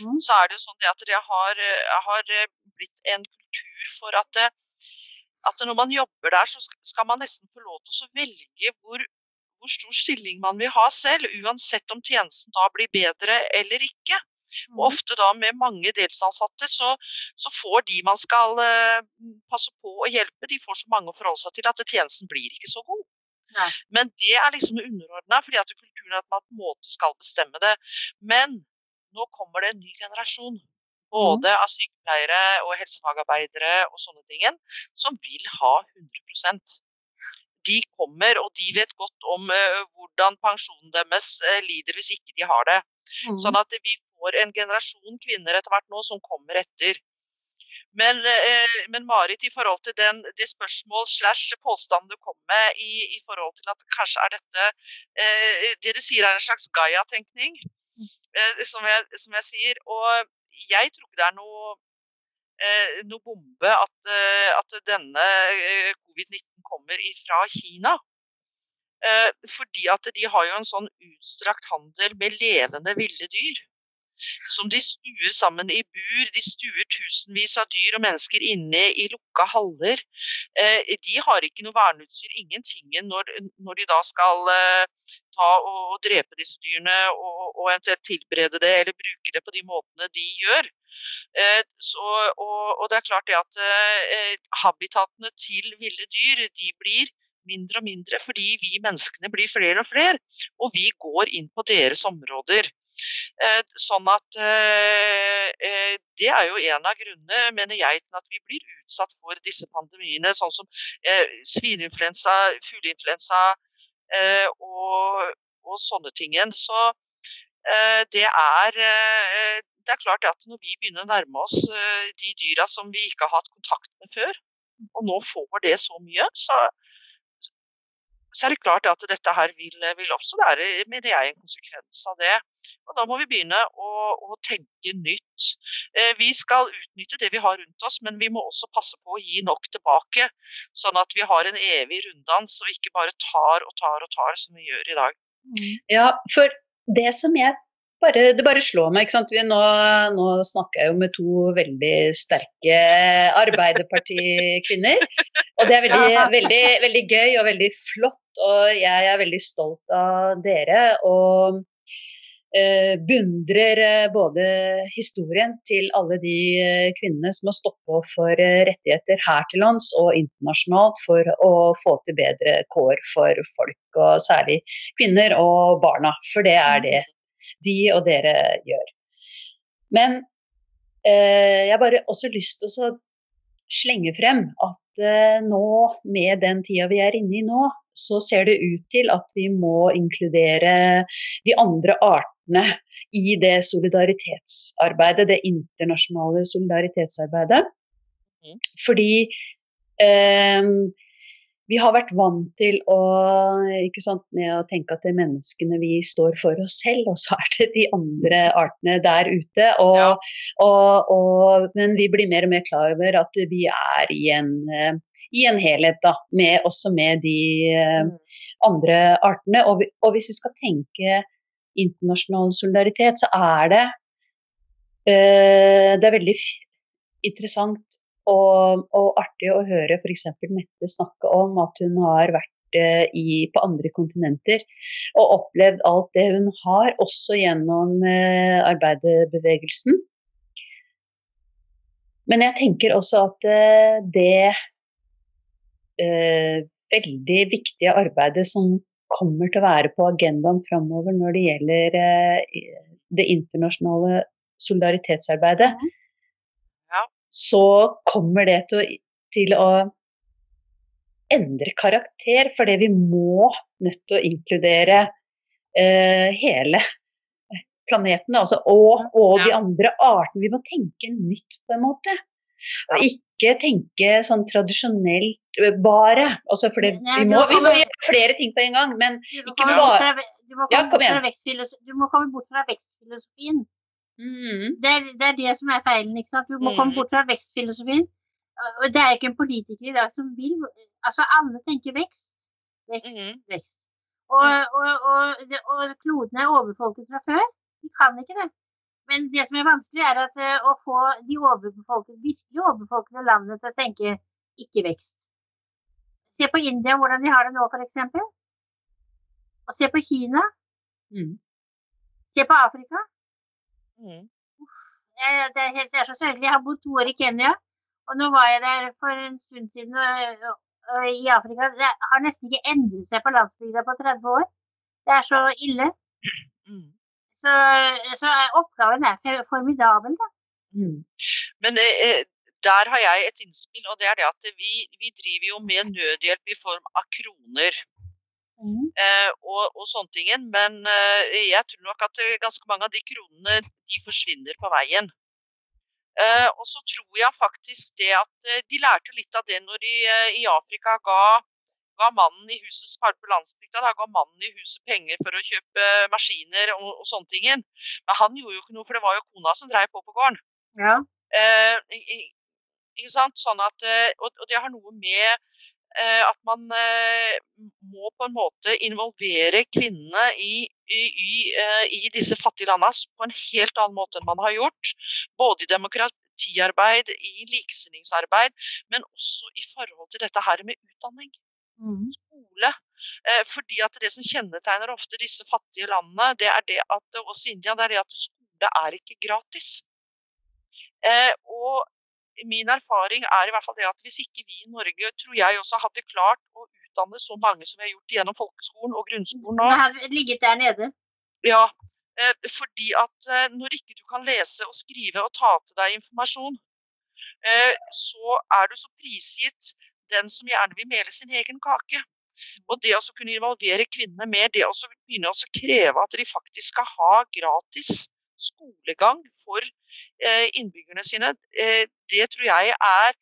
Mm. Så er det jo sånn at det har, har, blitt en kultur for at det, at når man jobber der, så skal man nesten få lov til å velge hvor, hvor stor stilling man vil ha selv, uansett om tjenesten da blir bedre eller ikke. Og mm. ofte da med mange delsansatte, så, så, får de man skal uh, passe på å hjelpe, de får så mange å forholde seg til at tjenesten blir ikke så god. Nei. Men det er liksom underordna, fordi at kulturen er at man på en måte skal bestemme det. Men nå kommer det en ny generasjon både av sykepleiere og helsefagarbeidere og sånne ting, som vil ha 100% De kommer, og de vet godt om uh, hvordan pensjonen deres uh, lider hvis ikke de har det. Mm. Sånn at vi får en generasjon kvinner etter hvert nå som kommer etter. Men, uh, men Marit, i forhold til den, det spørsmål slash påstanden du kom med i, i, forhold til at kanskje er dette Det du sier er en slags Gaia-tenkning, mm. som, som, jeg sier. og jeg tror ikke det er noe, eh, noe bombe at, eh, at denne eh, covid-19 kommer fra Kina. Eh, fordi at de har jo en sånn utstrakt handel med levende ville dyr. Som de stuer sammen i bur. De stuer tusenvis av dyr og mennesker inne i lukka haller. Eh, de har ikke noe verneutstyr, ingenting, når, når de da skal eh, ta og, drepe disse dyrene og, og, eventuelt tilberede det eller bruke det på de måtene de gjør. Eh, så, og, og, det er klart det at habitatene til ville dyr de blir mindre og mindre fordi vi menneskene blir flere og flere. Og vi går inn på deres områder. Eh, sånn at eh, eh, Det er jo en av grunnene, mener jeg, til at vi blir utsatt for disse pandemiene. Sånn som svineinfluensa, fugleinfluensa, og, og, sånne ting. Så det er, det er klart at når vi begynner å nærme oss de dyra som vi ikke har hatt kontakt med før, og nå får det så mye, så, så er det klart at dette her vil, vil oppstå. Det er mener jeg, en konsekvens av det. Og Da må vi begynne å, å, tenke nytt. Eh, vi skal utnytte det vi har rundt oss, men vi må også passe på å gi nok tilbake. Sånn at vi har en evig runddans og ikke bare tar og tar og tar som vi gjør i dag. Ja, for det som jeg bare, det bare slår meg. Vi, nå, nå, snakker jeg jo med to veldig sterke Arbeiderparti-kvinner. Og det er veldig, veldig, veldig gøy og veldig flott, og jeg er veldig stolt av dere. Og eh, beundrer eh, både historien til alle de eh, kvinnene som har stått på for eh, rettigheter her til lands og internasjonalt for å få til bedre kår for folk, og særlig kvinner og barna. For det er det de og dere gjør. Men eh, jeg har bare også lyst til å slenge frem at eh, nå, med den tida vi er inne i nå, så ser det ut til at vi må inkludere de andre artene i det solidaritetsarbeidet, det internasjonale solidaritetsarbeidet. Mm. Fordi eh, vi har vært vant til å, ikke sant, med å tenke at det er menneskene vi står for oss selv, og så er det de andre artene der ute. Og, Ja. og, og, men vi blir mer og mer klar over at vi er i en, eh, i en helhet, da, med, også med de eh, Mm. andre artene. Og, og hvis vi skal tenke internasjonal solidaritet, så er det øh, Det er veldig interessant og, og artig å høre f.eks. Mette snakke om at hun har vært eh, i, på andre kontinenter og opplevd alt det hun har, også gjennom eh, arbeiderbevegelsen. Men jeg tenker også at eh, det eh, veldig viktige arbeidet som kommer til å være på agendaen framover når det gjelder eh, det internasjonale solidaritetsarbeidet, Ja. Så kommer det til å, til å endre karakter, fordi vi må nødt til å inkludere eh, hele planeten, altså, og, og de andre artene. Vi må tenke nytt på en måte. Og ikke tenke sånn tradisjonelt eh, bare. Altså, for det, vi, må, vi må gjøre flere ting på en gang, men Ikke bare- Ja, du må komme bort fra vekstfilosofien. Mm, Det er, det er det som er feilen. ikke sant? Du må komme Mhm. bort fra vekstfilosofien. Og det er ikke en politiker i dag som vil Altså, alle tenker vekst. Vekst, mm. vekst. Og, og, og, og kloden er overfolket fra før. De kan ikke det. Men det som er vanskelig, er at, eh, å få de overbefolkede, virkelig overbefolkede landene til å tenke ikke vekst. Se på India, hvordan de har det nå, f.eks. Og se på Kina. mm. Se på Afrika. Mm. Jeg, det, er det er så sørgelig. Jeg har bodd to år i Kenya, og nå var jeg der for en stund siden og, og, og i Afrika. Det har nesten ikke endret seg på landsbygda på 30 år. Det er så ille. Mm. Så, så oppgaven er formidabel, da. Mm. Men eh, der har jeg et innspill, og det er det at vi, vi driver jo med nødhjelp i form av kroner. Eh, og, og sånne ting. Men eh, jeg tror nok at eh, ganske mange av de kronene de forsvinner på veien. Eh, og så tror jeg faktisk det at eh, de lærte litt av det når de i Afrika ga, ga mannen i huset som på landsbygda, da ga mannen i huset penger for å kjøpe maskiner og, og sånne ting. Men han gjorde jo ikke noe, for det var jo kona som dreiv på på gården. Ja. Sånn at, og, og det har noe med at man eh, må på en måte involvere kvinnene i, i, i, eh, disse fattige landene på en helt annen måte enn man har gjort. Både i demokratiarbeid, i likestillingsarbeid, men også i forhold til dette her med utdanning Mm. skole. Eh, fordi at det som kjennetegner ofte disse fattige landene, det er det at også India, det er det at skole er ikke gratis. Eh, og min erfaring er i hvert fall det at hvis ikke vi i Norge, tror jeg også hadde klart å utdanne så mange som vi har gjort gjennom folkeskolen og grunnskolen nå, Det hadde ligget der nede. ja, eh, fordi at eh, når ikke du kan lese og skrive og ta til deg informasjon, eh, så er du så prisgitt den som gjerne vil mele sin egen kake. Og det å kunne involvere kvinnene mer, det å begynne å kreve at de faktisk skal ha gratis skolegang for innbyggerne sine, eh, det tror jeg er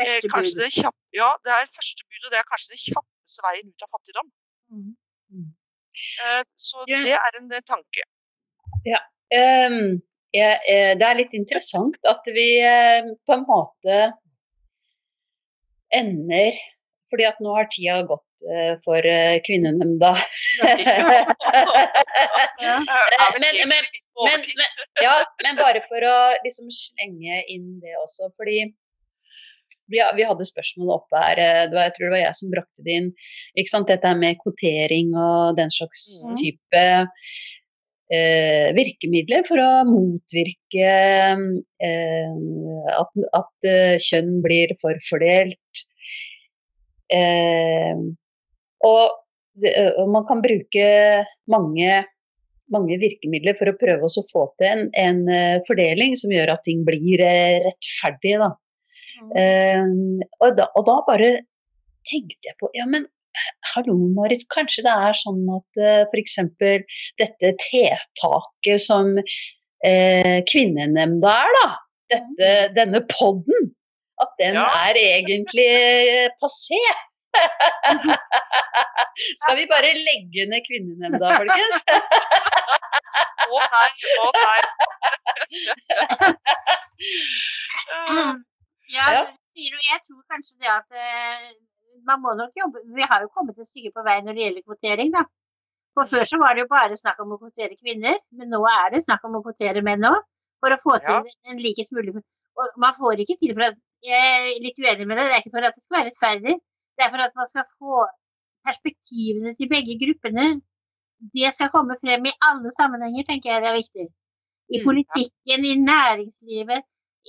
eh, kanskje det kjapp, ja, det er første bud, og det er kanskje den kjappeste veien ut av fattigdom. Mm. Eh, så det er en eh, tanke. Ja. jeg, eh, det er litt interessant at vi eh, på en måte ender Fordi at nå har tida gått eh, for eh, Kvinnenemnda. Ja. Eh, vel men- men- men, ja, men bare for å liksom slenge inn det også, fordi vi, vi hadde spørsmål oppe her, eh, det var, jeg tror det var jeg som brakte det inn. Ikke sant? Dette med kvotering og den slags Mhm. type eh, virkemidler for å motvirke eh, at, at kjønn blir forfordelt. Eh, og, det, man kan bruke mange mange virkemidler for å prøve å få til en, en fordeling som gjør at ting blir rettferdig. Da. Eh, og, da, og da bare tenkte jeg på Ja, men hallo, Marit. Kanskje det er sånn at uh, f.eks. dette tiltaket som uh, Kvinnenemnda er, da. Dette, denne podden. At den Ja. er egentlig passé. Skal vi bare legge ned kvinnenemnda, folkens? Å nei, å nei. Ja, Ja. sier du, jeg tror kanskje det at eh, man må nok jobbe Vi har jo kommet et stykke på vei når det gjelder kvotering, da. For før så var det jo bare snakk om å kvotere kvinner, men nå er det snakk om å kvotere menn òg. For å få til Ja. en likest mulig Og man får ikke til for at Jeg er litt uenig med det. Det er ikke for at det skal være rettferdig. Det er for at man skal få perspektivene til begge gruppene. Det skal komme frem i alle sammenhenger, tenker jeg det er viktig. I Mm, politikken, i næringslivet,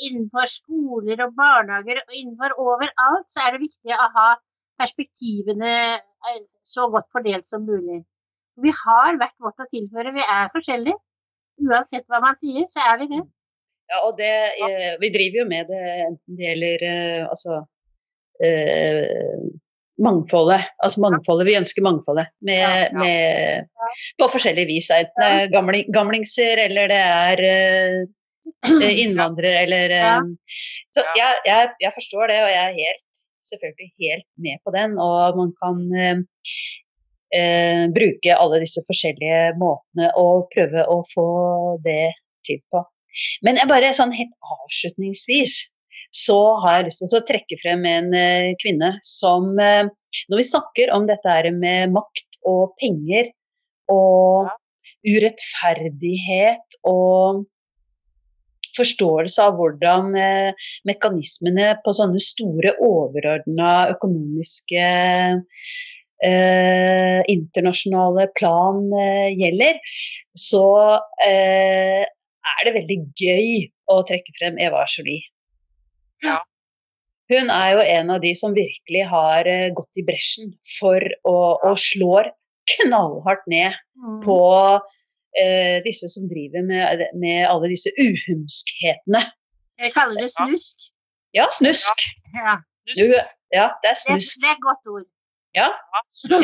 innenfor skoler og barnehager og innenfor overalt, så er det viktig å ha perspektivene eh, så godt fordelt som mulig. Vi har hvert vårt å tilføre. Vi er forskjellige. Uansett hva man sier, så er vi det. Ja, og det, eh, vi driver jo med det enten det gjelder eh, altså eh, mangfoldet. Altså mangfoldet, vi ønsker mangfoldet med, Ja, ja. med, på forskjellig vis. Enten det er gamling, gamlingser eller det er eh, innvandrere eller eh, Så jeg, jeg, jeg forstår det, og jeg er helt, selvfølgelig helt med på den. Og man kan eh, eh, bruke alle disse forskjellige måtene og prøve å få det til på. Men jeg bare sånn helt avslutningsvis så har jeg lyst til å trekke frem en eh, kvinne som eh, Når vi snakker om dette med makt og penger og urettferdighet og forståelse av hvordan eh, mekanismene på sånne store overordna økonomiske eh, internasjonale plan eh, gjelder, så eh, er det veldig gøy å trekke frem Eva Jolie. Ja. Hun er jo en av de som virkelig har eh, gått i bresjen for å, og slår knallhardt ned på eh, disse som driver med, med alle disse uhumskhetene. Jeg kaller det snusk. Ja, snusk. Ja, Du, ja, det er det, det er et godt ord. Ja,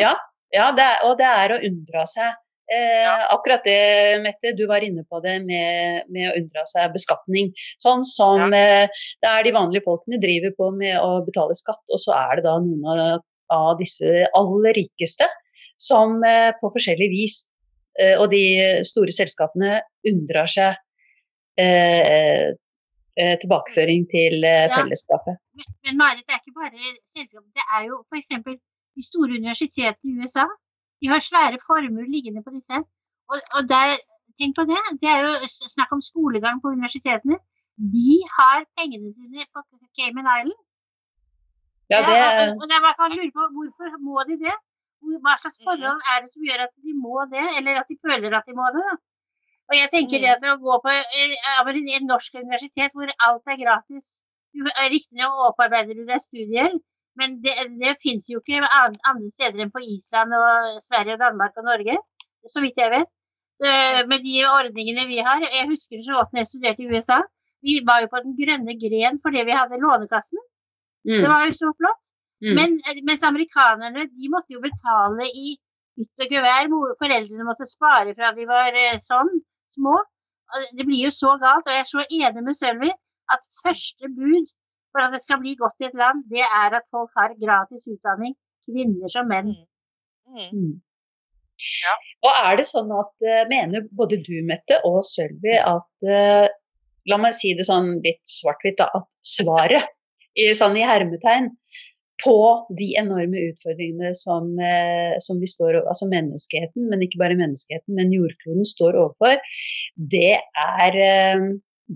ja, ja det er, og det er å unndra seg. Eh, Ja. Akkurat det, Mette, du var inne på det med, med å unndra seg beskatning. Sånn som eh, det er de vanlige folkene driver på med å betale skatt, og så er det da noen av, av disse aller rikeste som eh, på forskjellig vis, eh, og de store selskapene, unndrar seg eh, eh, tilbakeføring til Ja. fellesskapet. Men, men Marit, det er ikke bare selskapet. Det er jo f.eks. de store universitetene i USA. De har svære formuer liggende på disse. Og, og der, tenk på det. Det er jo snakk om skolegang på universitetene. De har pengene sine på Cayman Island. Ja, det, og, og der man kan lure på hvorfor må de det? Hva slags forhold er det som gjør at de må det, eller at de føler at de må det? da? Og jeg tenker det at å gå på eh, en norsk universitet hvor alt er gratis eh, Riktignok opparbeider du deg studier, men det, det fins jo ikke andre steder enn på Island og Sverige og Danmark og Norge, så vidt jeg vet. Med de ordningene vi har. Jeg husker så godt når jeg studerte i USA. Vi var jo på den grønne gren fordi vi hadde Lånekassen. mm, Det var jo så flott. mm. Men, eh, mens amerikanerne de måtte jo betale i ytt og gevær. Foreldrene måtte spare fra de var eh, sånn små. Det blir jo så galt. Og jeg er så enig med Sølvi at første bud for at det skal bli godt i et land, det er at folk har gratis utdanning. Kvinner som menn. Mm. Mm. Ja. Og er det sånn at eh, mener både du, Mette, og Sølvi at eh, La meg si det sånn litt svart-hvitt. At svaret, i, sånn i hermetegn, på de enorme utfordringene som, eh, som vi står over, Altså menneskeheten, men ikke bare menneskeheten, men jordkloden står overfor, det er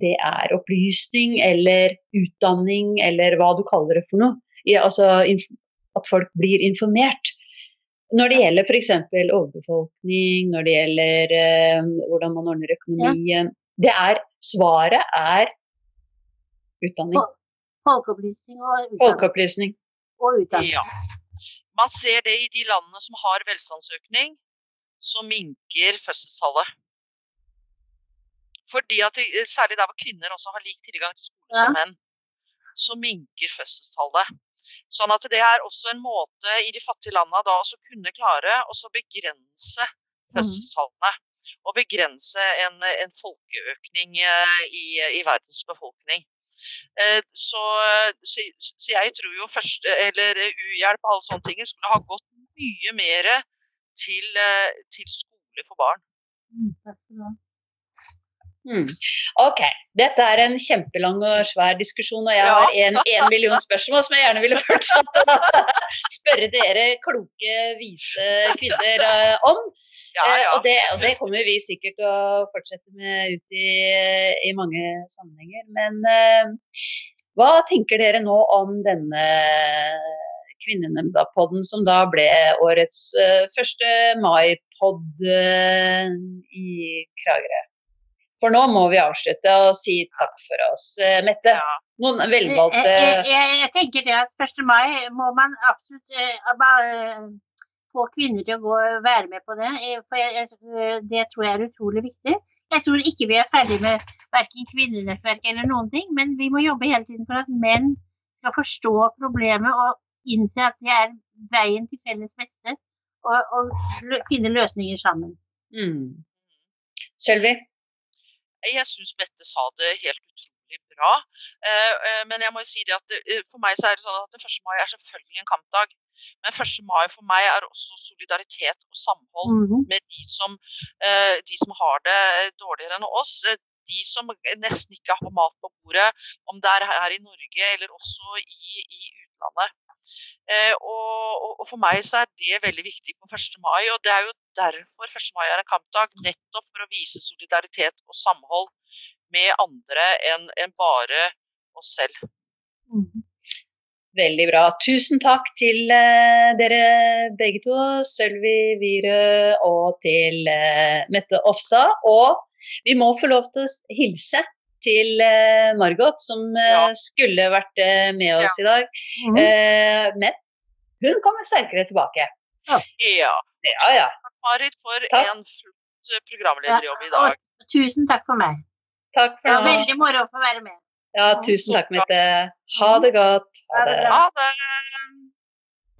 det er opplysning eller utdanning eller hva du kaller det for noe. I, altså inf at folk blir informert. Når det gjelder f.eks. overbefolkning, når det gjelder eh, hvordan man ordner økonomien det er, Svaret er utdanning. Folkeopplysning og utdanning. Folkeopplysning. Og utdanning. Ja. Man ser det i de landene som har velstandsøkning, så minker fødselstallet. Fordi at Særlig der hvor kvinner også har lik tilgang til skole som menn, så minker fødselstallet. Sånn at det er også en måte i de fattige landene da å kunne klare å begrense fødselstallene. Og begrense en, en folkeøkning eh, i, i verdens befolkning. Eh, så, så, så, jeg tror jo første, eller uhjelp og alle sånne ting skulle ha gått mye mer til, til skole for barn. Mm, takk skal du ha. Mm. Ok, dette er en kjempelang og svær diskusjon, og jeg har en, en million spørsmål som jeg gjerne ville fortsatt spørre dere kloke, vise kvinner uh, om. Ja, ja. Uh, og, det, og, det, kommer vi sikkert til å fortsette med ut i, i mange sammenhenger. Men uh, hva tenker dere nå om denne Kvinnenemnda-podden, som da ble årets første mai-pod i Kragerø? For nå må vi avslutte og si takk for oss. Eh, Mette, noen velvalgte jeg, jeg, jeg, tenker det at 1. mai må man absolutt uh, få kvinner til å gå, være med på det. For jeg, det tror jeg er utrolig viktig. Jeg tror ikke vi er ferdig med verken kvinnenettverk eller noen ting, men vi må jobbe hele tiden for at menn skal forstå problemet og innse at det er veien til felles beste, og, og finne løsninger sammen. Mm. Sølvi? Jeg syns Mette sa det helt utrolig bra. Eh, eh, men jeg må jo si det at eh, for meg så er det sånn at 1. mai er selvfølgelig en kampdag. Men 1. mai for meg er også solidaritet og samhold mm -hmm. med de som, de som, har det dårligere enn oss. De som nesten ikke har mat på bordet, om det er her i Norge eller også i, i utlandet. Eh, og, og, for meg så er det veldig viktig på 1. mai. Og det er jo derfor 1. mai er en kampdag. Nettopp for å vise solidaritet og samhold med andre enn en bare oss selv. Mm. Veldig bra. Tusen takk til uh, dere begge to, Sølvi Virø og til uh, Mette Ofsa. Og vi må få lov til å hilse til uh, Margot, som ja. skulle vært med oss ja. i dag. Mm -hmm. men hun kommer sterkere tilbake. Ja. ja. ja, ja. Takk, Marit, for takk. en flott eh, programlederjobb i dag. Og tusen takk for meg. Takk for det var veldig moro å få være med. Ja, tusen takk, Mette. Ha det godt. Ha det. Ha det.